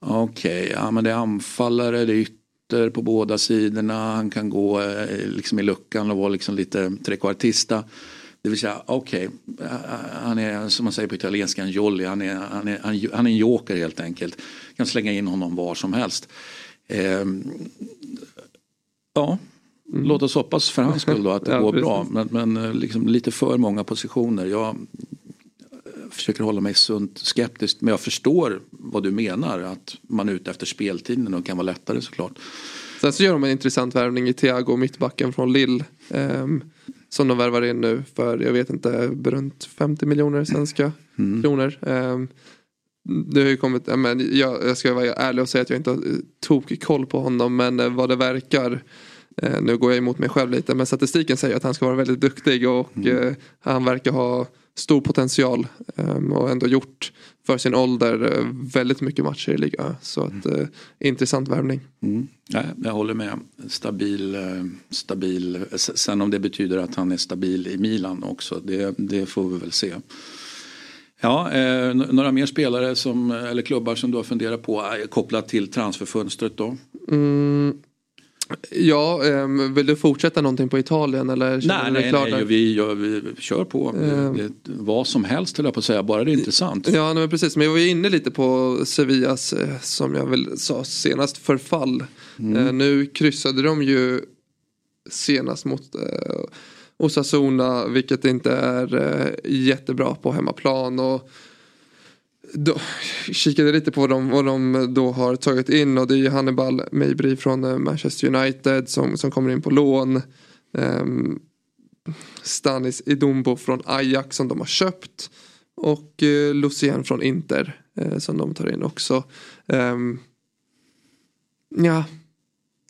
Okej, okay, ja men det är anfallare, det är ytter på båda sidorna. Han kan gå eh, liksom i luckan och vara liksom lite trekvartista. Det vill säga, okej, okay, han är som man säger på italienska en jolly, han är, han, är, han är en joker helt enkelt. Kan slänga in honom var som helst. Eh, ja, Mm. Låt oss hoppas för hans skull då att det ja, går precis. bra. Men, men eh, liksom lite för många positioner. Jag eh, försöker hålla mig sunt skeptisk. Men jag förstår vad du menar. Att man är ute efter speltiden och kan vara lättare såklart. Sen så gör de en intressant värvning i Thiago, mittbacken från Lille. Um, som de värvar in nu för, jag vet inte, runt 50 miljoner svenska mm. kronor. Um, det har ju kommit, men jag, jag ska vara ärlig och säga att jag inte har tok koll på honom men vad det verkar Eh, nu går jag emot mig själv lite men statistiken säger att han ska vara väldigt duktig och mm. eh, han verkar ha stor potential um, och ändå gjort för sin ålder uh, väldigt mycket matcher i liga. Så att, uh, intressant värvning. Mm. Ja, jag håller med. Stabil, stabil. Sen om det betyder att han är stabil i Milan också, det, det får vi väl se. Ja, eh, några mer spelare som, eller klubbar som du har funderat på kopplat till transferfönstret då? Mm. Ja, um, vill du fortsätta någonting på Italien eller? Nej, nej, nej vi, ja, vi kör på. Um, det, vad som helst höll jag på att säga, bara det är intressant. Ja, nej, precis. Men jag var inne lite på Sevillas, eh, som jag väl sa senast, förfall. Mm. Uh, nu kryssade de ju senast mot uh, Osasuna, vilket inte är uh, jättebra på hemmaplan. Och då, kikade lite på dem, vad de då har tagit in och det är Hannibal Mabry från eh, Manchester United som, som kommer in på lån. Um, Stanis Idumbo från Ajax som de har köpt. Och uh, Lucien från Inter uh, som de tar in också. Um, ja,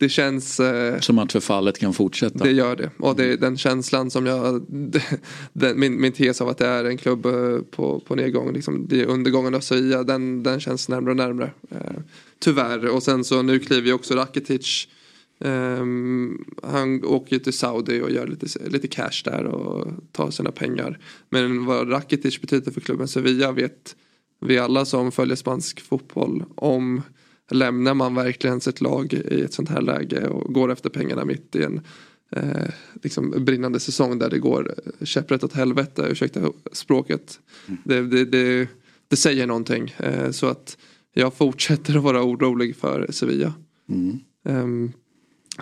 det känns... Eh, som att förfallet kan fortsätta. Det gör det. Och det är den känslan som jag... Den, min, min tes av att det är en klubb eh, på, på nedgång. Liksom, det är undergången av Sevilla. Den, den känns närmare och närmare. Eh, tyvärr. Och sen så nu kliver ju också Rakitic. Um, han åker till Saudi och gör lite, lite cash där och tar sina pengar. Men vad Rakitic betyder för klubben Sevilla vet vi alla som följer spansk fotboll om lämnar man verkligen sitt lag i ett sånt här läge och går efter pengarna mitt i en eh, liksom brinnande säsong där det går käpprätt åt helvete, ursäkta språket. Mm. Det, det, det, det, säger någonting. Eh, så att jag fortsätter att vara orolig för Sevilla. Mm. Um,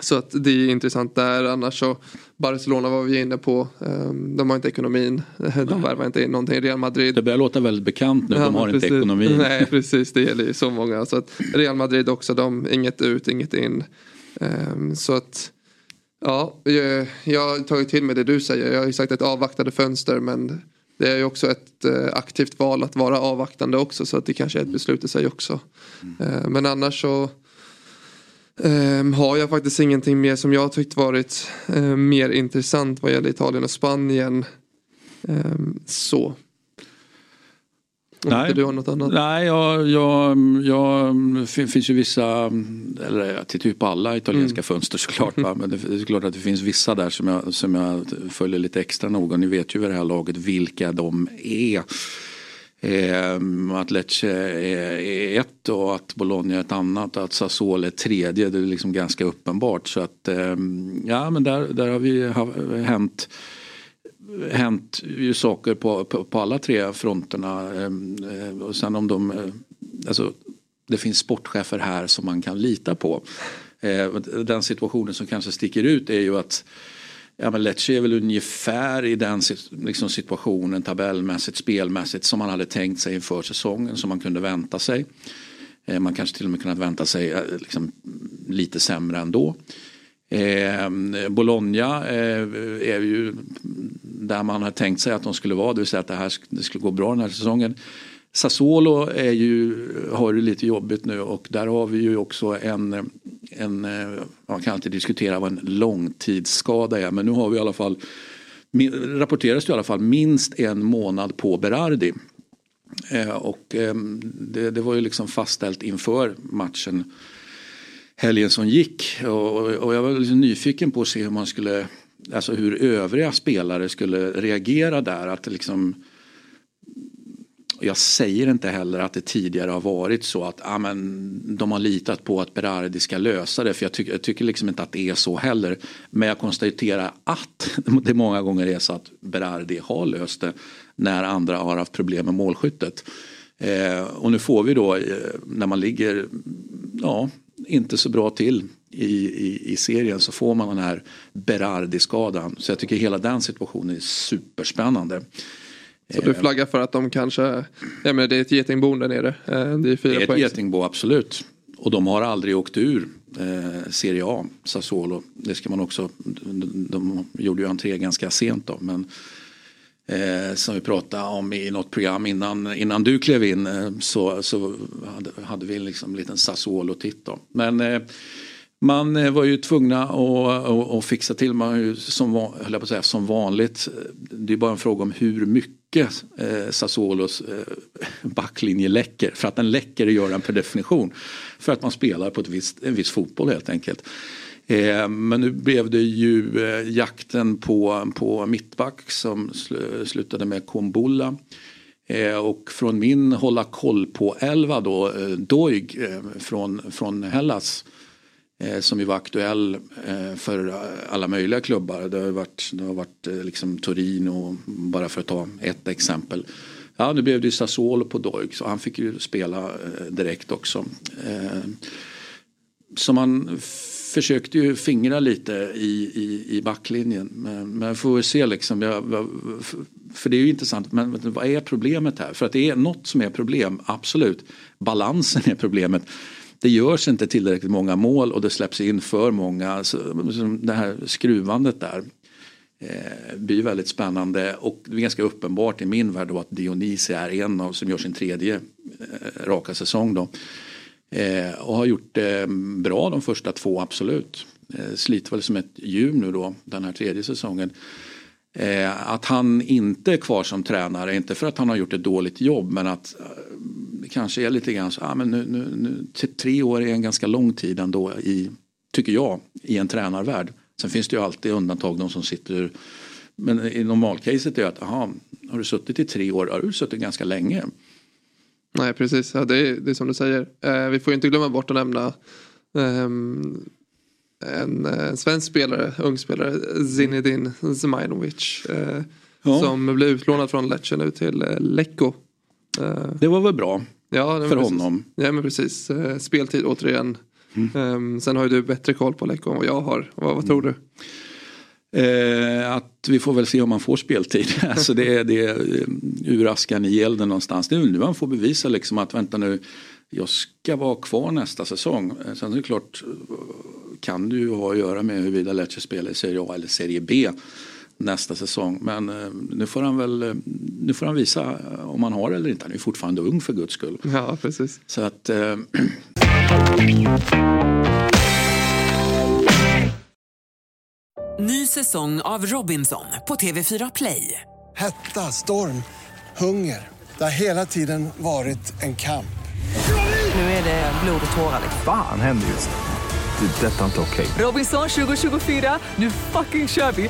så att det är intressant där. Annars så Barcelona var vi inne på. Ehm, de har inte ekonomin. De värvar inte in någonting. Real Madrid. Det börjar låta väldigt bekant nu. De har precis. inte ekonomin. Nej precis. Det gäller ju så många. Så att Real Madrid också. De, inget ut, inget in. Ehm, så att ja, jag har tagit till mig det du säger. Jag har ju sagt ett avvaktande fönster men det är ju också ett eh, aktivt val att vara avvaktande också. Så att det kanske är ett beslut i sig också. Mm. Ehm, men annars så Um, har jag faktiskt ingenting mer som jag tyckt varit uh, mer intressant vad gäller Italien och Spanien. Um, så. Nej, du har något annat? Nej, jag, jag, jag, finns ju vissa, eller jag tittar ju på alla italienska mm. fönster såklart. Va? Men det, det, är klart att det finns vissa där som jag, som jag följer lite extra noga. Ni vet ju vid det här laget vilka de är. Ehm, att Lecce är, ett och att Bologna är ett annat och att Sassuolo är ett tredje. Det är liksom ganska uppenbart. Så att ehm, ja men där, där har vi hänt hänt ju saker på, på, på alla tre fronterna. Ehm, eh, och sen om de, eh, alltså, det finns sportchefer här som man kan lita på. Den situationen som kanske sticker ut är ju att Ja, men Lecce är väl ungefär i den liksom, situationen tabellmässigt, spelmässigt som man hade tänkt sig inför säsongen som man kunde vänta sig. Eh, man kanske till och med kunnat vänta sig eh, liksom, lite sämre ändå. Eh, Bologna eh, är ju där man har tänkt sig att de skulle vara, det vill säga att det här det skulle gå bra den här säsongen. Sassuolo är ju, har det lite jobbigt nu och där har vi ju också en, en eh, man kan alltid diskutera vad en långtidsskada är men nu har vi i alla fall, rapporteras det i alla fall minst en månad på Berardi. Eh, och ehm, det, det, var ju liksom fastställt inför matchen helgen som gick och, och jag var liksom nyfiken på att se hur man skulle, alltså hur övriga spelare skulle reagera där. Att liksom jag säger inte heller att det tidigare har varit så att ah, men, de har litat på att Berardi ska lösa det. För jag, tycker, jag tycker liksom inte att det är så heller. Men jag konstaterar att det många gånger är så att Berardi har löst det när andra har haft problem med målskyttet. Eh, och nu får vi då eh, när man ligger ja, inte så bra till i, i, i serien så får man den här Berardi-skadan. Så jag tycker hela den situationen är superspännande. Så du flaggar för att de kanske, ja men det är ett getingbo där nere. Eh, det är, fyra det är ett getingbo absolut. Och de har aldrig åkt ur eh, Serie A, Sassuolo. Det ska man också, de, de gjorde ju entré ganska sent då. Men eh, som vi pratade om i något program innan, innan du klev in eh, så, så hade, hade vi liksom en liten Sassuolo-titt då. Men eh, man eh, var ju tvungna att, att, att fixa till, man ju som, höll jag på att säga, som vanligt. Det är bara en fråga om hur mycket eh, Sassuolos eh, backlinje läcker. För att den läcker gör den per definition. För att man spelar på ett visst, en viss fotboll helt enkelt. Eh, men nu blev det ju eh, jakten på, på mittback som sl slutade med Kombulla. Eh, och från min hålla koll på elva då, eh, Doig eh, från, från Hellas Eh, Eh, som ju var aktuell eh, för eh, alla möjliga klubbar. Det har varit, det har varit liksom Torino, bara för att ta ett exempel. Ja, nu blev det ju Sassuolo på Doig så han fick ju spela direkt också. Så man försökte ju fingra lite i, i, i backlinjen. Men, men får vi se liksom. För det är ju intressant, men vad är problemet här? För att det är något som är problem, absolut. Balansen är problemet det görs inte tillräckligt många mål och det släpps in för många. Så liksom, det här skruvandet där eh, blir väldigt spännande och det är ganska uppenbart i min värld då att Dionisi är en av som gör sin tredje eh, raka säsong då. Eh, och har gjort det bra de första två absolut. Eh, sliter väl som ett djur nu då den här tredje säsongen. Eh, att han inte är kvar som tränare, inte för att han har gjort ett dåligt jobb men att eh, kanske är lite grann så, ah, men nu, nu, nu, tre år är en ganska lång tid ändå i, tycker jag, i en tränarvärld. Sen finns det ju alltid undantag, de som sitter men i normalcaset är att, aha, har du suttit i tre år, har du suttit ganska länge. Nej precis, ja, det, är, det är som du säger. Eh, vi får inte glömma bort att nämna eh, en, en svensk spelare, ung spelare, Zinedine Zmajnovic. Eh, ja. Som blev utlånad från Lecce nu till eh, Lecco. Eh, det var väl bra ja, för precis. honom. Ja men precis. Eh, speltid återigen. Mm. Um, sen har ju du bättre koll på Lecco än vad jag har. Vad, vad tror du? Eh, att vi får väl se om man får speltid. alltså det är, det är eh, ur askan i elden någonstans. Det är nu han får bevisa liksom att vänta nu. Jag ska vara kvar nästa säsong. Sen är det klart kan det ju ha att göra med huruvida Lecce spelar i Serie A eller Serie B nästa säsong. Men eh, nu får han väl eh, nu får han visa eh, om han har eller inte. Han är fortfarande ung för guds skull. Ja, precis. Så att... Eh... Ny säsong av Robinson på TV4 Play. Hetta, storm, hunger. Det har hela tiden varit en kamp. Nu är det blod och tårar. Vad fan händer just nu? Det. detta är inte okej. Okay. Robinson 2024, nu fucking kör vi!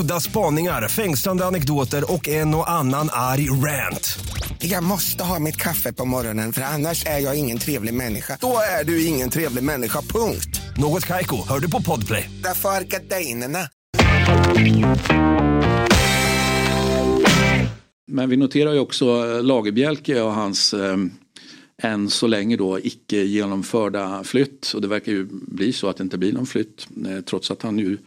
Udda spaningar, fängslande anekdoter och en och annan arg rant. Jag måste ha mitt kaffe på morgonen för annars är jag ingen trevlig människa. Då är du ingen trevlig människa, punkt. Något kajko, hör du på podplay. Därför är gardinerna. Men vi noterar ju också Lagerbjälke och hans eh, än så länge då icke genomförda flytt. Och det verkar ju bli så att det inte blir någon flytt. Eh, trots att han ju Eh,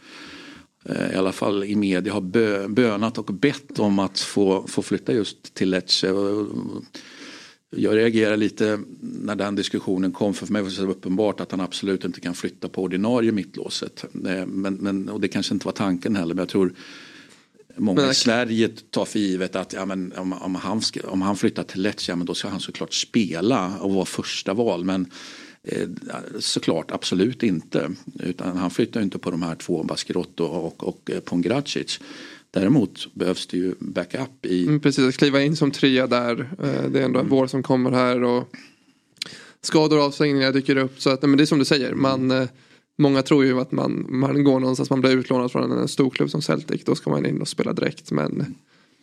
i alla fall i media har bönat och bett om att få, få flytta just till Lecce. Jag reagerar lite när den diskussionen kom för, för mig var det så uppenbart att han absolut inte kan flytta på ordinarie mittlåset. Eh, men, men, och det kanske inte var tanken heller men jag tror Många men, i Sverige tar för givet att ja, men, om, om, han, om han flyttar till Lecce ja, men då ska han såklart spela och vara första val. Men Eh, såklart absolut inte. Utan han flyttar inte på de här två, Baskirotto och, och eh, Pongracic. Däremot behövs det ju backup i... Mm, precis, att kliva in som trea där. Eh, det är ändå en mm. vår som kommer här och skador och avstängningar dyker upp. Så att, men det är som du säger, man, många tror ju att man, man går någonstans, man blir utlånad från en storklubb som Celtic. Då ska man in och spela direkt. Men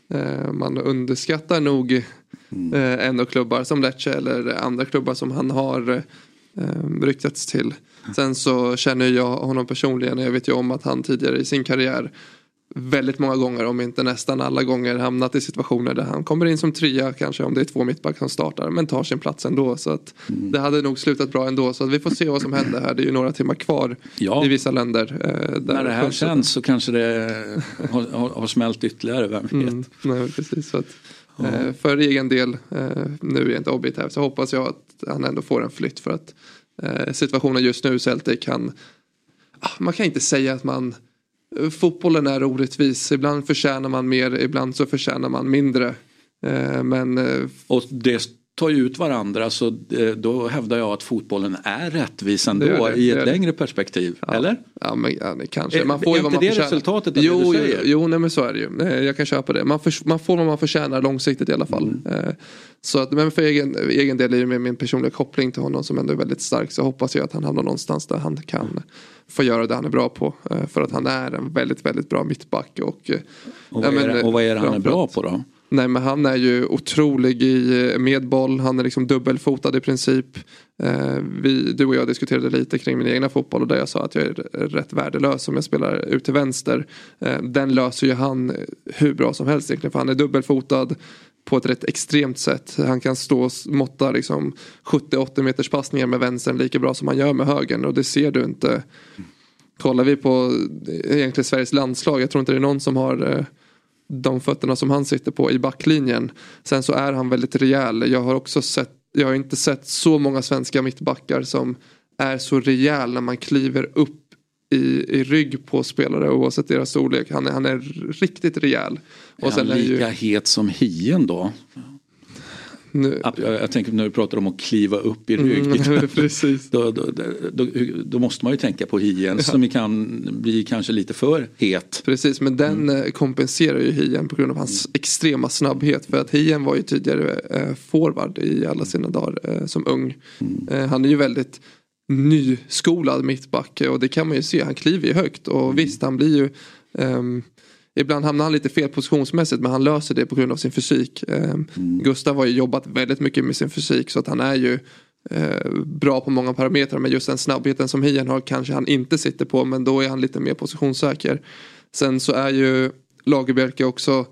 eh, man underskattar nog mm. eh, ändå klubbar som Lecce eller andra klubbar som han har eh, ryktats till. Sen så känner jag honom personligen jag vet ju om att han tidigare i sin karriär väldigt många gånger, om inte nästan alla gånger, hamnat i situationer där han kommer in som trea kanske om det är två mittback som startar men tar sin plats ändå. Så att mm. det hade nog slutat bra ändå. Så att vi får se vad som händer här. Det är ju några timmar kvar ja. i vissa länder. Eh, När det här känns så kanske det har, har, har smält ytterligare, vem vet. Mm, nej, precis, så att, Mm. För egen del, nu är jag inte objektiv, så hoppas jag att han ändå får en flytt för att situationen just nu Celtic kan ah, man kan inte säga att man fotbollen är orättvis. Ibland förtjänar man mer, ibland så förtjänar man mindre. Men... Och det tar ju ut varandra så eh, då hävdar jag att fotbollen är rättvis ändå det det, i ett längre perspektiv. Ja. Eller? Ja, men, ja, kanske. Man får är, man det förtjänar. resultatet jo, det du säger? Jo, jo nej, men så är det ju. Eh, jag kan köpa det. Man, för, man får vad man förtjänar långsiktigt i alla fall. Mm. Eh, så att, men för egen, egen del är det med min personliga koppling till honom som ändå är väldigt stark så hoppas jag att han hamnar någonstans där han kan få göra det han är bra på. För att han är en väldigt, väldigt bra mittback. Och, och, vad, är, det, och vad är det han är bra på då? Nej men han är ju otrolig i eh, medboll. Han är liksom dubbelfotad i princip. Eh, vi, du och jag diskuterade lite kring min egna fotboll och där jag sa att jag är rätt värdelös om jag spelar ut till vänster. Eh, den löser ju han hur bra som helst egentligen för han är dubbelfotad på ett rätt extremt sätt. Han kan stå och måtta liksom 70-80 meters passningar med vänstern lika bra som han gör med högern och det ser du inte. Kollar vi på egentligen Sveriges landslag, jag tror inte det är någon som har de fötterna som han sitter på i backlinjen. Sen så är han väldigt rejäl. Jag har också sett, jag har inte sett så många svenska mittbackar som är så rejäl när man kliver upp i, i rygg på spelare oavsett deras storlek. Han är, han är riktigt rejäl. Och är han lika ju... het som Hien då? Nu. Jag, jag tänker när du pratar om att kliva upp i rygg. Mm, precis. Då, då, då, då, måste man ju tänka på hien ja. som kan bli kanske lite för het. Precis men den mm. Eh, kompenserar ju hien på grund av hans mm. extrema snabbhet. För att hien var ju tidigare eh, forward i alla sina dagar eh, som ung. Mm. Eh, han är ju väldigt nyskolad mittback och det kan man ju se. Han kliver ju högt och mm. visst han blir ju um, Ibland hamnar han lite fel positionsmässigt men han löser det på grund av sin fysik. Eh, mm. Gustav har ju jobbat väldigt mycket med sin fysik så att han är ju eh, bra på många parametrar men just den snabbheten som Hien har kanske han inte sitter på men då är han lite mer positionssäker. Sen så är ju Lagerbjälke också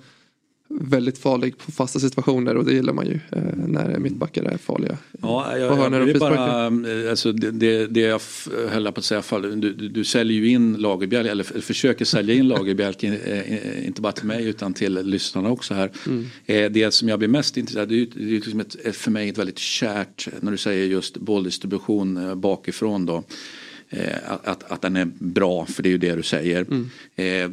väldigt farlig på fasta situationer och det gillar man ju eh, när mittbackar är farliga. Ja, jag, jag, jag vill bara, eh, alltså, det, det, det jag höll på att säga, du, du, du säljer ju in Lagerbjälke, eller försöker sälja in Lagerbjälke, eh, inte bara till mig utan till lyssnarna också här. Mm. Det som jag blir mest intresserad av, det är, det är liksom ett, för mig ett väldigt kärt, när du säger just bolldistribution bakifrån då. Eh, att, att den är bra, för det är ju det du säger. Mm. Eh,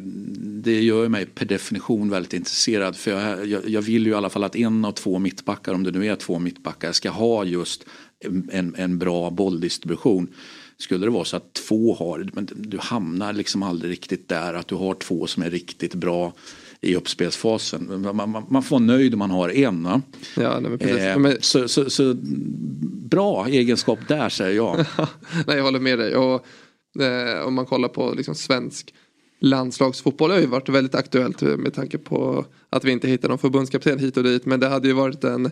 det gör mig per definition väldigt intresserad för jag, jag, jag, vill ju i alla fall att en av två mittbackar, om det nu är två mittbackar, ska ha just en, en bra bolldistribution. Skulle det vara så att två har, men du hamnar liksom aldrig riktigt där att du har två som är riktigt bra i uppspelsfasen. Man, man, man får vara nöjd om man har en. Ja, nej, eh, så, så, så, bra egenskap där säger jag. nej, jag håller med dig. Och, eh, om man kollar på liksom, svensk landslagsfotboll har ju varit väldigt aktuellt med tanke på att vi inte hittar någon förbundskapten hit och dit. Men det hade ju varit en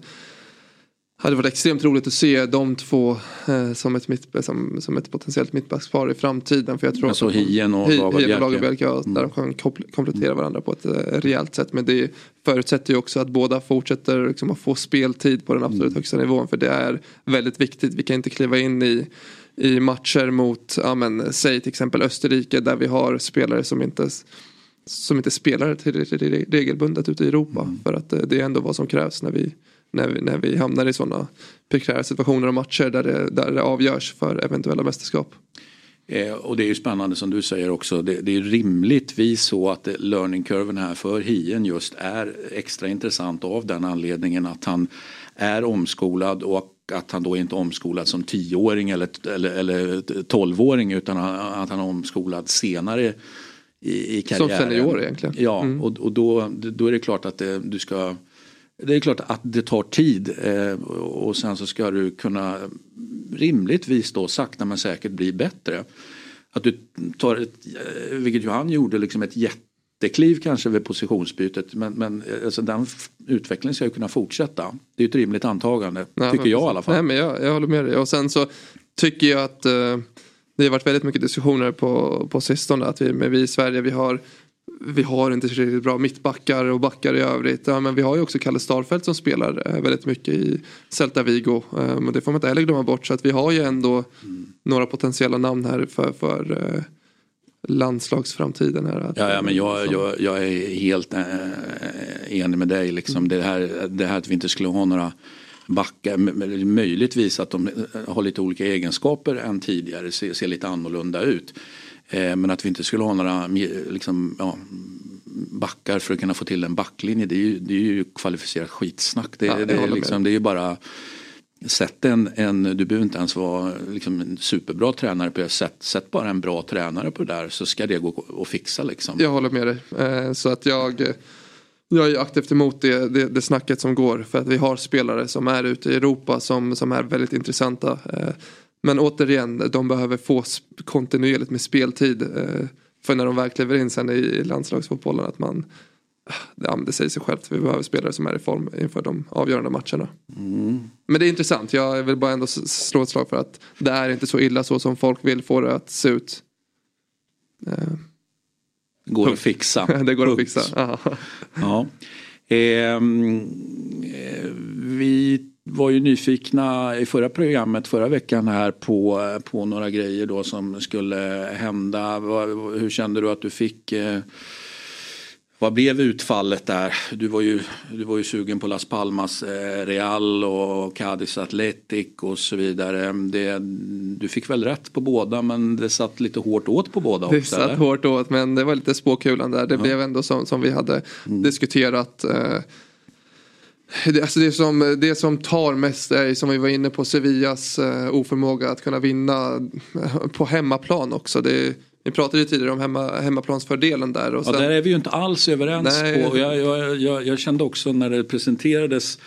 hade varit extremt roligt att se de två eh, som, ett mitt, som, som ett potentiellt mittbackspar i framtiden. För jag tror alltså Hien och Lagerbjälke. Ja, mm. Där de kan komplettera varandra på ett eh, rejält sätt. Men det förutsätter ju också att båda fortsätter liksom, att få speltid på den absolut mm. högsta nivån. För det är väldigt viktigt. Vi kan inte kliva in i i matcher mot, ja men säg till exempel Österrike där vi har spelare som inte som inte spelar till regelbundet ute i Europa. Mm. För att eh, det är ändå vad som krävs när vi när vi, när vi hamnar i sådana prekära situationer och matcher där det, där det avgörs för eventuella mästerskap. Eh, och det är ju spännande som du säger också. Det, det är rimligtvis så att learning curven här för Hien just är extra intressant av den anledningen att han är omskolad och att han då inte är omskolad som tioåring eller, eller, eller tolvåring utan att han är omskolad senare i, i karriären. Som senior egentligen. Ja, mm. och, och då, då är det klart att det, du ska det är klart att det tar tid eh, och sen så ska du kunna rimligtvis då sakta men säkert bli bättre. Att du tar ett, eh, vilket ju han gjorde, liksom ett jättekliv kanske vid positionsbytet. Men, men alltså den utvecklingen ska ju kunna fortsätta. Det är ett rimligt antagande, Nej, tycker jag i alla fall. Nej, men jag, jag håller med dig. Och sen så tycker jag att eh, det har varit väldigt mycket diskussioner på, på sistone. Att vi, med vi i Sverige vi har vi har inte riktigt bra mittbackar och backar i övrigt. Ja, men vi har ju också Kalle Starfelt som spelar eh, väldigt mycket i Celta Vigo. Eh, men det får man inte heller glömma bort. Så att vi har ju ändå mm. några potentiella namn här för, för landslagsframtiden här. Ja, ja men jag, jag, jag är helt äh, enig med dig. Liksom. Mm. Det, här, det här att vi inte skulle ha några backar, möjligtvis att de har lite olika egenskaper än tidigare, ser, ser lite annorlunda ut. Eh, men att vi inte skulle ha några liksom, ja, backar för att kunna få till en backlinje det är ju, det är ju kvalificerat skitsnack. Det, ja, det, är, liksom, det är ju bara Sätt en, en, du behöver inte ens vara liksom en superbra tränare på det. Sätt, sätt bara en bra tränare på det där så ska det gå att fixa liksom. Jag håller med dig. Eh, så att jag, jag är aktivt emot det, det, det snacket som går. För att vi har spelare som är ute i Europa som, som är väldigt intressanta. Men återigen, de behöver få kontinuerligt med speltid. Eh, för när de väl kliver in sen i landslagsfotbollen att man Ja, det säger sig självt. Vi behöver spelare som är i form inför de avgörande matcherna. Mm. Men det är intressant. Jag vill bara ändå slå ett slag för att det är inte så illa så som folk vill få det att se ut. Eh. Går att fixa. det går att fixa. ja. Ehm, eh, vi var ju nyfikna i förra programmet förra veckan här på, på några grejer då som skulle hända. Hur kände du att du fick eh, vad blev utfallet där? Du var ju, du var ju sugen på Las Palmas eh, Real och Cadiz Athletic och så vidare. Det, du fick väl rätt på båda men det satt lite hårt åt på båda också? Det satt eller? hårt åt men det var lite spåkulan där. Det ja. blev ändå som, som vi hade mm. diskuterat. Eh, det, alltså det, som, det som tar mest är som vi var inne på Sevillas uh, oförmåga att kunna vinna på hemmaplan också. Det, vi pratade ju tidigare om hemma, hemmaplansfördelen där. Och sen... Ja, där är vi ju inte alls överens Nej. på. Jag, jag, jag, jag kände också när det presenterades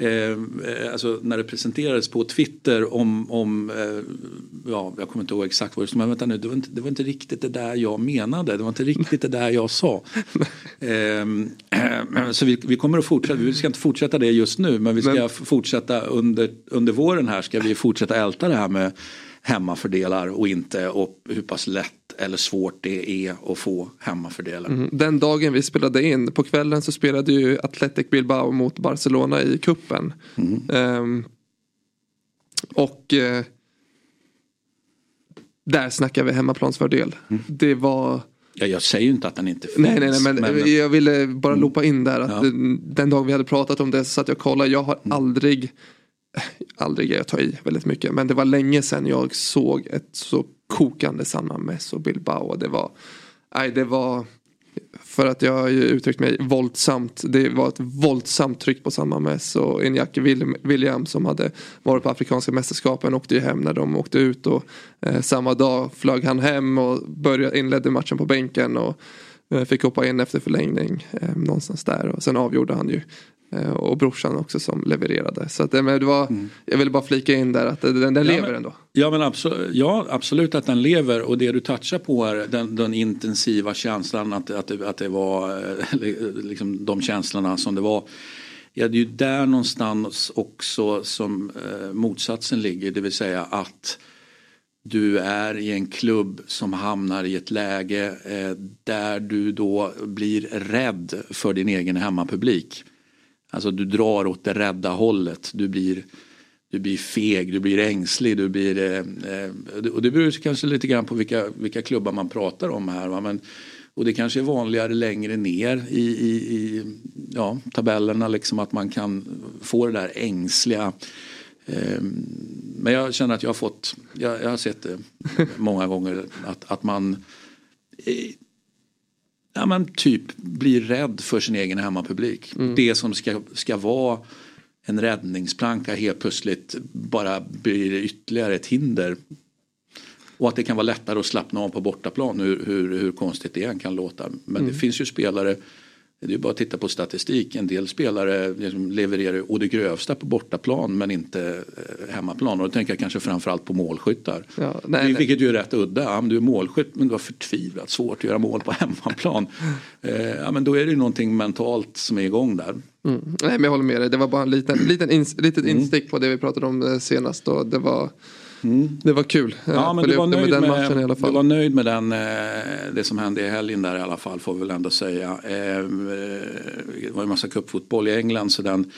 Eh, alltså när det presenterades på Twitter om, om eh, ja, jag kommer inte ihåg exakt vad det stod, men vänta nu, det var, inte, det var inte riktigt det där jag menade, det var inte riktigt det där jag sa. eh, så vi, vi kommer att fortsätta, vi ska inte fortsätta det just nu, men vi ska men... fortsätta under, under våren här ska vi fortsätta älta det här med hemmafördelar och inte och hur pass lätt eller svårt det är att få hemmafördelar. Mm. Den dagen vi spelade in, på kvällen så spelade ju Athletic Bilbao mot Barcelona i kuppen. Mm. Um, och uh, där snackar vi hemmaplansfördel. Mm. Det var Ja, jag säger ju inte att den inte finns. Nej, nej, nej men, men... jag ville bara mm. loopa in där att ja. den, dag vi hade pratat om det så att jag kollade. Jag har mm. aldrig aldrig är att ta i väldigt mycket. Men det var länge sedan jag såg ett så kokande San Mames och Bilbao. Det var, nej det var, för att jag har ju uttryckt mig våldsamt. Det var ett våldsamt tryck på San Mames och Inyaki William som hade varit på Afrikanska mästerskapen åkte ju hem när de åkte ut och eh, samma dag flög han hem och började, inledde matchen på bänken och fick hoppa in efter förlängning eh, någonstans där och sen avgjorde han ju Eh, och brorsan också som levererade. Så att, men det var, mm. jag ville bara flika in där att den, den ja, lever men, ändå. Ja, men absolut, ja absolut att den lever och det du touchar på är den, den intensiva känslan att, att, det, att det var eh, liksom de känslorna som det var. Ja, det är ju där någonstans också som eh, motsatsen ligger, det vill säga att du är i en klubb som hamnar i ett läge eh, där du då blir rädd för din egen hemmapublik. Alltså du drar åt det rädda hållet. Du blir, du blir feg, du blir ängslig. Du blir, eh, eh och det beror kanske lite grann på vilka, vilka klubbar man pratar om här. Va? Men, och det kanske är vanligare längre ner i, i, i ja, tabellerna liksom att man kan få det där ängsliga. Eh, men jag känner att jag har fått, jag, jag har sett det många gånger att, att man ja, men typ blir rädd för sin egen hemmapublik. Mm. Det som ska, ska vara en räddningsplanka helt plötsligt bara blir ytterligare ett hinder. Och att det kan vara lättare att slappna av på bortaplan hur, hur, hur konstigt det än kan låta. Men mm. det finns ju spelare det är bara att titta på statistik. En del spelare liksom levererar å det grövsta på bortaplan men inte eh, hemmaplan. Och då tänker jag kanske framförallt på målskyttar. Ja, nej, nej. Vilket ju är rätt udda. Ja, du är målskytt men du har förtvivlat svårt att göra mål på hemmaplan. eh, ja, men då är det ju någonting mentalt som är igång där. Mm. Nej men jag håller med dig. Det var bara en liten, liten ins litet mm. instick på det vi pratade om eh, senast. Och det var Mm. Det var kul. Ja, men du var, nöjd med, med i alla fall. du var nöjd med den, eh, det som hände i helgen där i alla fall får vi väl ändå säga. Eh, det var ju massa cupfotboll i England så den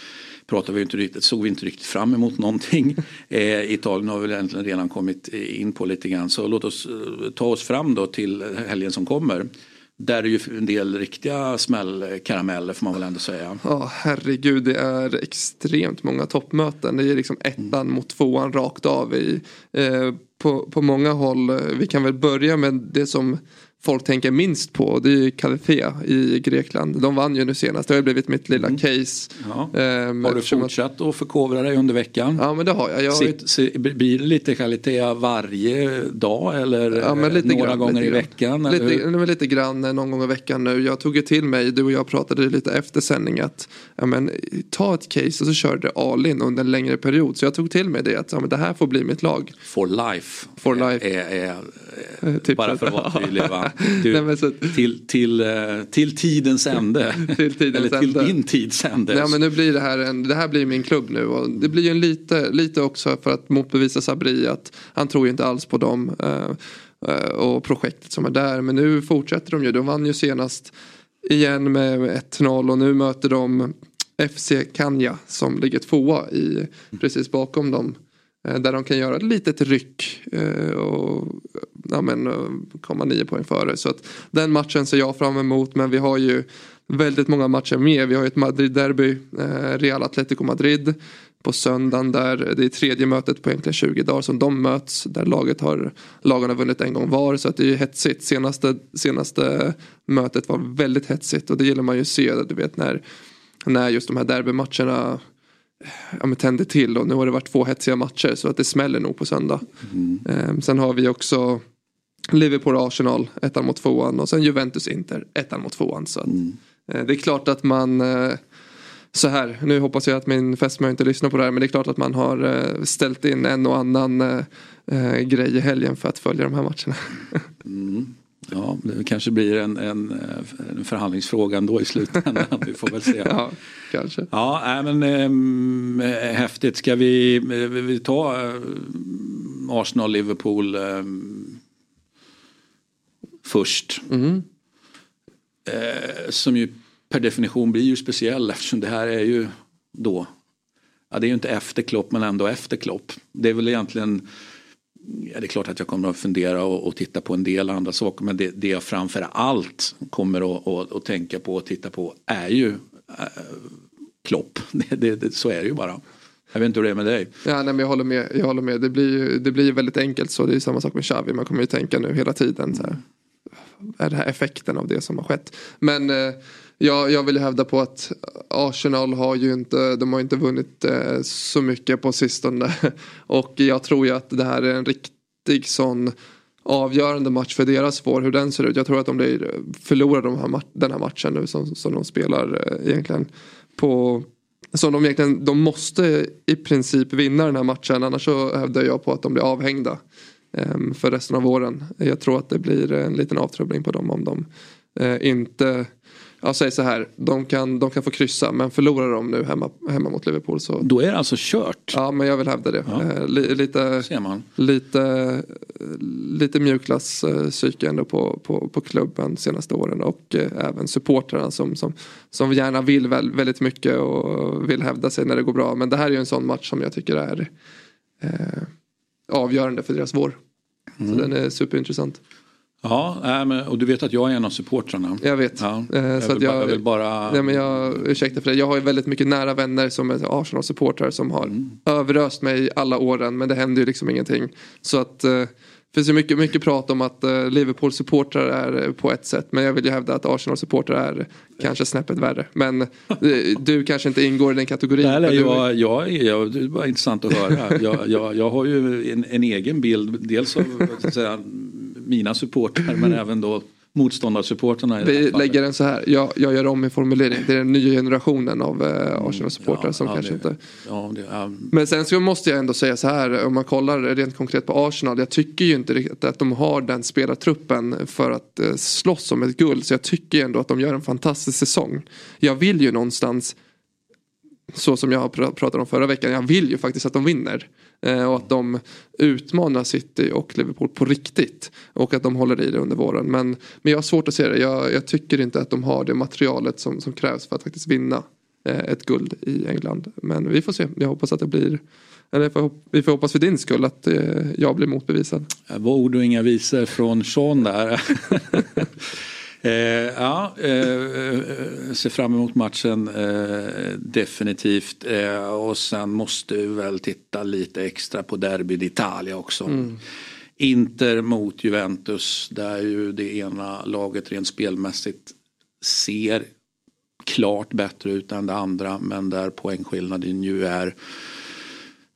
pratade vi inte riktigt, såg vi inte riktigt fram emot någonting. Eh, Italien har väl egentligen redan kommit in på lite grann så låt oss eh, ta oss fram då till helgen som kommer. Där är ju en del riktiga smällkarameller får man väl ändå säga. Ja herregud det är extremt många toppmöten. Det är liksom ettan mm. mot tvåan rakt av i, eh, på, på många håll. Vi kan väl börja med det som folk tänker minst på. Det är ju Kalifea i Grekland. De vann ju nu senast. Det har blivit mitt lilla mm. case. Ja. Um, har du fortsatt att förkovra dig under veckan? Ja men det har jag. jag Sitt, se, blir det lite Kalifea varje dag eller ja, några grann, gånger i veckan? Lite, eller? lite grann eh, någon gång i veckan nu. Jag tog ju till mig, du och jag pratade lite efter sändning att ja, men, ta ett case och så kör det all in under en längre period. Så jag tog till mig det att ja, men det här får bli mitt lag. For life. For life. Är, är, typ bara för att vara tydlig va? Du, Nej, så... till, till, eh, till tidens ände. till tidens Eller till ände. din tids ände. Ja, men nu blir det, här en, det här blir min klubb nu. Och det blir ju en lite, lite också för att motbevisa Sabri att han tror ju inte alls på dem. Uh, och projektet som är där. Men nu fortsätter de ju. De vann ju senast igen med 1-0 och nu möter de FC Kanya som ligger tvåa i, precis bakom dem. Eh, där de kan göra ett litet ryck eh, och ja, men, eh, komma nio poäng före. Så att den matchen ser jag fram emot men vi har ju väldigt många matcher med. Vi har ju ett Madrid-derby, Real Atletico Madrid på söndagen där det är tredje mötet på egentligen 20 dagar som de möts. Där laget har, lagen har vunnit en gång var så att det är ju hetsigt. Senaste, senaste mötet var väldigt hetsigt och det gillar man ju att se. Du vet när, när just de här derbymatcherna ja, men tänder till och nu har det varit två hetsiga matcher så att det smäller nog på söndag. Mm. Ehm, sen har vi också Liverpool-Arsenal, ettan mot tvåan och sen Juventus-Inter, ettan mot tvåan. Så att, mm. eh, det är klart att man eh, så här, nu hoppas jag att min fästmö inte lyssnar på det här men det är klart att man har eh, ställt in en och annan eh, eh, grej i helgen för att följa de här matcherna. mm. Ja, det kanske blir en, en, en förhandlingsfråga ändå i slutändan. Vi får väl se. ja, kanske. Ja, men äh, häftigt. Ska vi, vi ta äh, Arsenal, Liverpool äh, först. Mm. Äh, som ju per definition blir ju speciell eftersom det här är ju då, ja det är ju inte efter Klopp men ändå efter Klopp. Det är väl egentligen Ja, det är klart att jag kommer att fundera och, och titta på en del andra saker men det, det jag framför allt kommer att, att, att, tänka på och titta på är ju äh, Klopp. Det, det, så är det ju bara. Jag vet inte hur det är med dig. Ja, nej, men jag håller med. Jag håller med. Det blir ju det blir väldigt enkelt så. Det är samma sak med Xavi. Man kommer ju tänka nu hela tiden. Så här, är det här effekten av det som har skett? Men eh, jag, jag vill hävda på att Arsenal har ju inte, de har inte vunnit eh, så mycket på sistone. Och jag tror ju att det här är en riktig sån avgörande match för deras spår, hur den ser ut. Jag tror att de blir, förlorar de här, den här matchen nu som, som de spelar eh, egentligen på som de egentligen, de måste i princip vinna den här matchen annars så hävdar jag på att de blir avhängda ehm, för resten av åren. Jag tror att det blir en liten avtrubbning på dem om de eh, inte jag säger så här, de kan, de kan få kryssa men förlorar de nu hemma, hemma mot Liverpool så... Då är det alltså kört? Ja men jag vill hävda det. Ja. Eh, lite, lite, lite mjukglasspsyke ändå på, på, på klubben senaste åren och eh, även supportrarna som, som, som gärna vill väl, väldigt mycket och vill hävda sig när det går bra. Men det här är ju en sån match som jag tycker är eh, avgörande för deras vår. Mm. Så den är superintressant. Ja, och du vet att jag är en av supportrarna. Jag vet. Ja, eh, jag, så vill, jag, jag vill bara... Nej, men jag, ursäkta för det. Jag har ju väldigt mycket nära vänner som är Arsenal-supportrar som har mm. överöst mig alla åren men det händer ju liksom ingenting. Så att eh, det finns ju mycket, mycket prat om att uh, Liverpool-supportrar är på ett sätt men jag vill ju hävda att Arsenal-supportrar är kanske snäppet värre. Men du kanske inte ingår i den kategorin. Nej, nej jag, jag, jag, det var intressant att höra. jag, jag, jag har ju en, en egen bild, dels av säga, mina supportrar men även då motståndarsupportrarna. Vi lägger den så här, jag, jag gör om min formulering. Det är den nya generationen av eh, Arsenal-supportrar ja, som ja, kanske det, inte... Ja, det, ja. Men sen så måste jag ändå säga så här, om man kollar rent konkret på Arsenal. Jag tycker ju inte riktigt att de har den spelartruppen för att eh, slåss om ett guld. Så jag tycker ändå att de gör en fantastisk säsong. Jag vill ju någonstans så som jag pratade om förra veckan. Jag vill ju faktiskt att de vinner. Eh, och att de utmanar City och Liverpool på riktigt. Och att de håller i det under våren. Men, men jag har svårt att se det. Jag, jag tycker inte att de har det materialet som, som krävs för att faktiskt vinna. ett guld i England. Men vi får se, jag hoppas att det blir eller vi får hoppas för din skull att jag blir motbevisad. Det var ord och inga visor från Sean där. Eh, ja, eh, ser fram emot matchen eh, definitivt. Eh, och sen måste vi väl titta lite extra på Derby d'Italia också. Mm. Inter mot Juventus där ju det ena laget rent spelmässigt ser klart bättre ut än det andra men där poängskillnaden ju är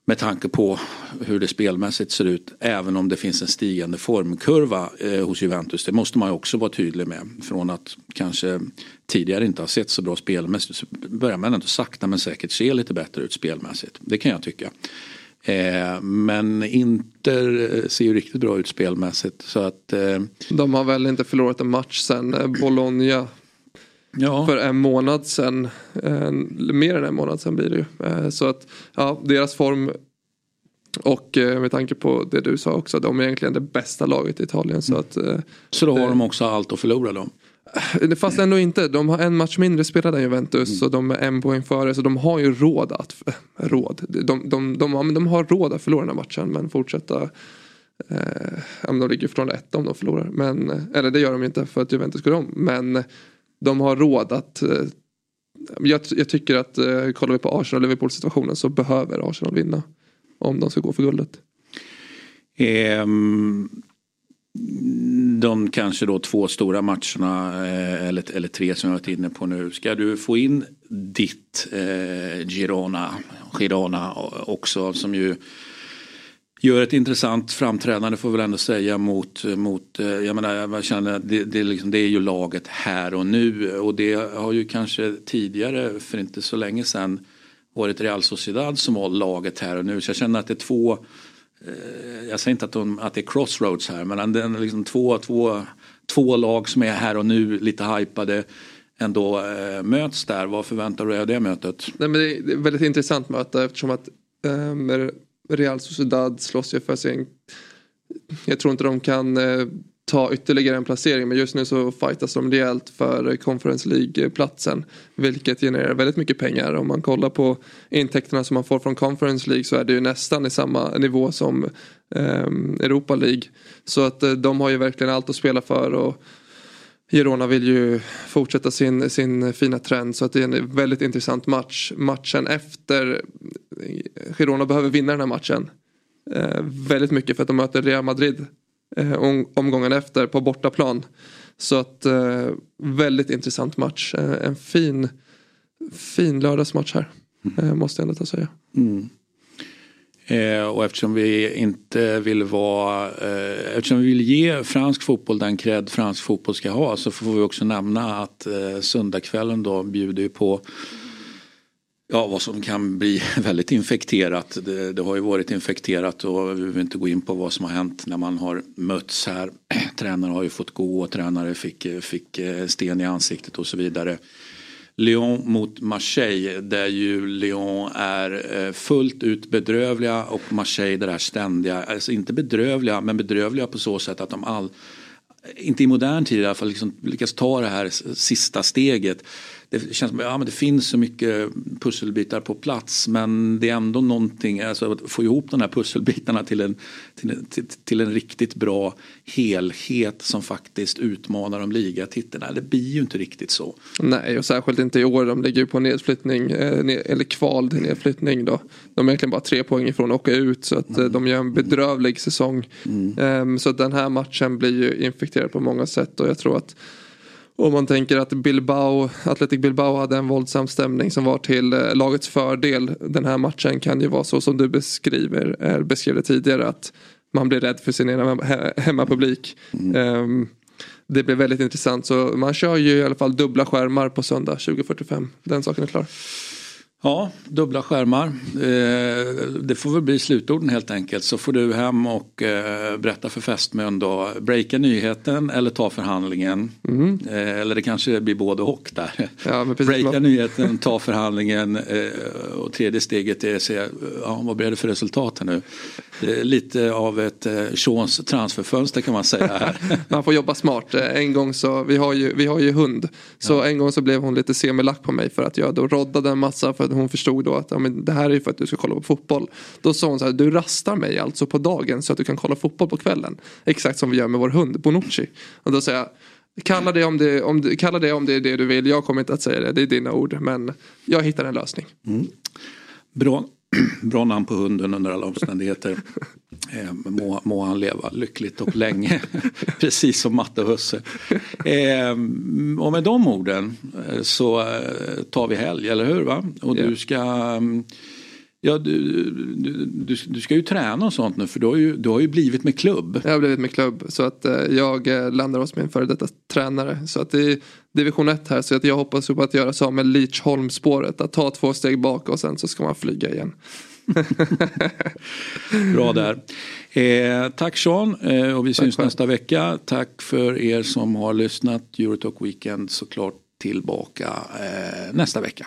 med tanke på hur det spelmässigt ser ut. Även om det finns en stigande formkurva eh, hos Juventus. Det måste man ju också vara tydlig med. Från att kanske tidigare inte ha sett så bra spelmässigt så börjar man ändå sakta men säkert se lite bättre ut spelmässigt. Det kan jag tycka. Eh, men Inter eh, ser ju riktigt bra ut spelmässigt. Så att, eh... De har väl inte förlorat en match sen eh, Bologna Ja. För en månad sedan, eh, mer än en månad sedan blir det ju. Eh, så att ja, deras form och eh, med tanke på det du sa också, de är egentligen det bästa laget i Italien. Så, mm. att, så då har de också allt att förlora då? Fast ändå inte. De har en match mindre spelade än Juventus mm. och de är en poäng före. Så de har ju råd att... Råd. De, de, de, de har råd att förlora den här matchen men fortsätta... Eh, de ligger från ett om de förlorar. Men, eller det gör de inte för att Juventus går om. Men de har råd att eh, jag, jag, tycker att eh, kollar vi på Arsenal och Liverpool situationen så behöver Arsenal vinna. Om de ska gå för guldet. Um, de kanske då två stora matcherna eh, eller, eller tre som jag varit inne på nu. Ska du få in ditt eh, Girona, Girona också som ju gör ett intressant framträdande får vi väl ändå säga mot, mot eh, jag menar jag känner det, det, liksom, det är ju laget här och nu och det har ju kanske tidigare för inte så länge sedan varit Real Sociedad som var laget här och nu så jag känner att det är två eh, jag säger inte att, de, att det är crossroads här men det är liksom två, två, två lag som är här och nu lite hypade ändå eh, möts där. Vad förväntar du dig av det mötet? Nej, men det är ett väldigt intressant möte eftersom att eh, Real Sociedad slåss ju för sin... Jag tror inte de kan eh, ta ytterligare en placering men just nu så fightas de rejält för Conference League-platsen. Vilket genererar väldigt mycket pengar. Om man kollar på intäkterna som man får från Conference League så är det ju nästan i samma nivå som eh, Europa League. Så att eh, de har ju verkligen allt att spela för. Och Girona vill ju fortsätta sin, sin fina trend så att det är en väldigt intressant match. Matchen efter Girona behöver vinna den här matchen. Eh, väldigt mycket för att de möter Real Madrid eh, omgången efter på bortaplan. Så att eh, väldigt intressant match. Eh, en fin, fin lördagsmatch här. Mm. Eh, måste jag ändå ta säga. Mm. Eh, och eftersom vi inte vill vara, eh, eftersom vi vill ge fransk fotboll den cred fransk fotboll ska ha så får vi också nämna att eh, söndagskvällen då bjuder på Ja, vad som kan bli väldigt infekterat. Det, det, har ju varit infekterat och vi vill inte gå in på vad som har hänt när man har mötts här. Tränare har ju fått gå och tränare fick, fick eh, sten i ansiktet och så vidare. Lyon mot Marseille där ju Lyon är eh, fullt ut bedrövliga och Marseille det där ständiga, alltså inte bedrövliga men bedrövliga på så sätt att de all, inte i modern tid i alla fall, liksom lyckas ta det här sista steget det känns som att ja, det finns så mycket pusselbitar på plats men det är ändå någonting, alltså att få ihop de här pusselbitarna till en, till, en, till, till en riktigt bra helhet som faktiskt utmanar om ligatiteln. Det blir ju inte riktigt så. Nej och särskilt inte i år, de ligger ju på nedflyttning, eh, eller kval till nedflyttning då. De är egentligen bara tre poäng ifrån att åka ut så att eh, mm. de gör en bedrövlig säsong. Mm. Um, så den här matchen blir ju infekterad på många sätt och jag tror att om man tänker att Bilbao, Athletic Bilbao hade en våldsam stämning som var till eh, lagets fördel. Den här matchen kan ju vara så som du beskriver, eh, beskrev det tidigare att man blir rädd för sin egen hemmapublik. Mm. Um, det blir väldigt intressant så man kör ju i alla fall dubbla skärmar på söndag 2045. Den saken är klar. Ja, dubbla skärmar. Eh, det får väl bli slutorden helt enkelt. Så får du hem och eh, berätta för fästmön då. Breaka nyheten eller ta förhandlingen. Mm. Eller det kanske blir både och där. Ja, Breaka nyheten, ta förhandlingen och tredje steget är att se ja, vad blir det för resultat här nu. Det är lite av ett Seans transferfönster kan man säga här. man får jobba smart. En gång så, vi har ju, vi har ju hund. Så ja. en gång så blev hon lite semilack på mig för att jag då roddade en massa för att hon förstod då att ja, men det här är för att du ska kolla på fotboll. Då sa hon så här, du rastar mig alltså på dagen så att du kan kolla fotboll på kvällen. Exakt som vi gör med vår hund Bonucci. Och då säger jag, Kalla det, om det, om kalla det om det är det du vill. Jag kommer inte att säga det. Det är dina ord. Men jag hittar en lösning. Mm. Bra. Bra namn på hunden under alla omständigheter. Eh, må, må han leva lyckligt och länge. Precis som Matte och Husse. Eh, och med de orden eh, så eh, tar vi helg, eller hur? Va? Och yeah. du ska mm, Ja, du, du, du, ska ju träna och sånt nu för du har ju, du har ju blivit med klubb. Jag har blivit med klubb så att eh, jag landar hos min före detta tränare. Så att det är division 1 här så att jag hoppas på att göra så med Leachholm spåret. Att ta två steg bak och sen så ska man flyga igen. Bra där. Eh, tack Sean eh, och vi tack syns själv. nästa vecka. Tack för er som har lyssnat. Eurotalk Weekend såklart tillbaka eh, nästa vecka.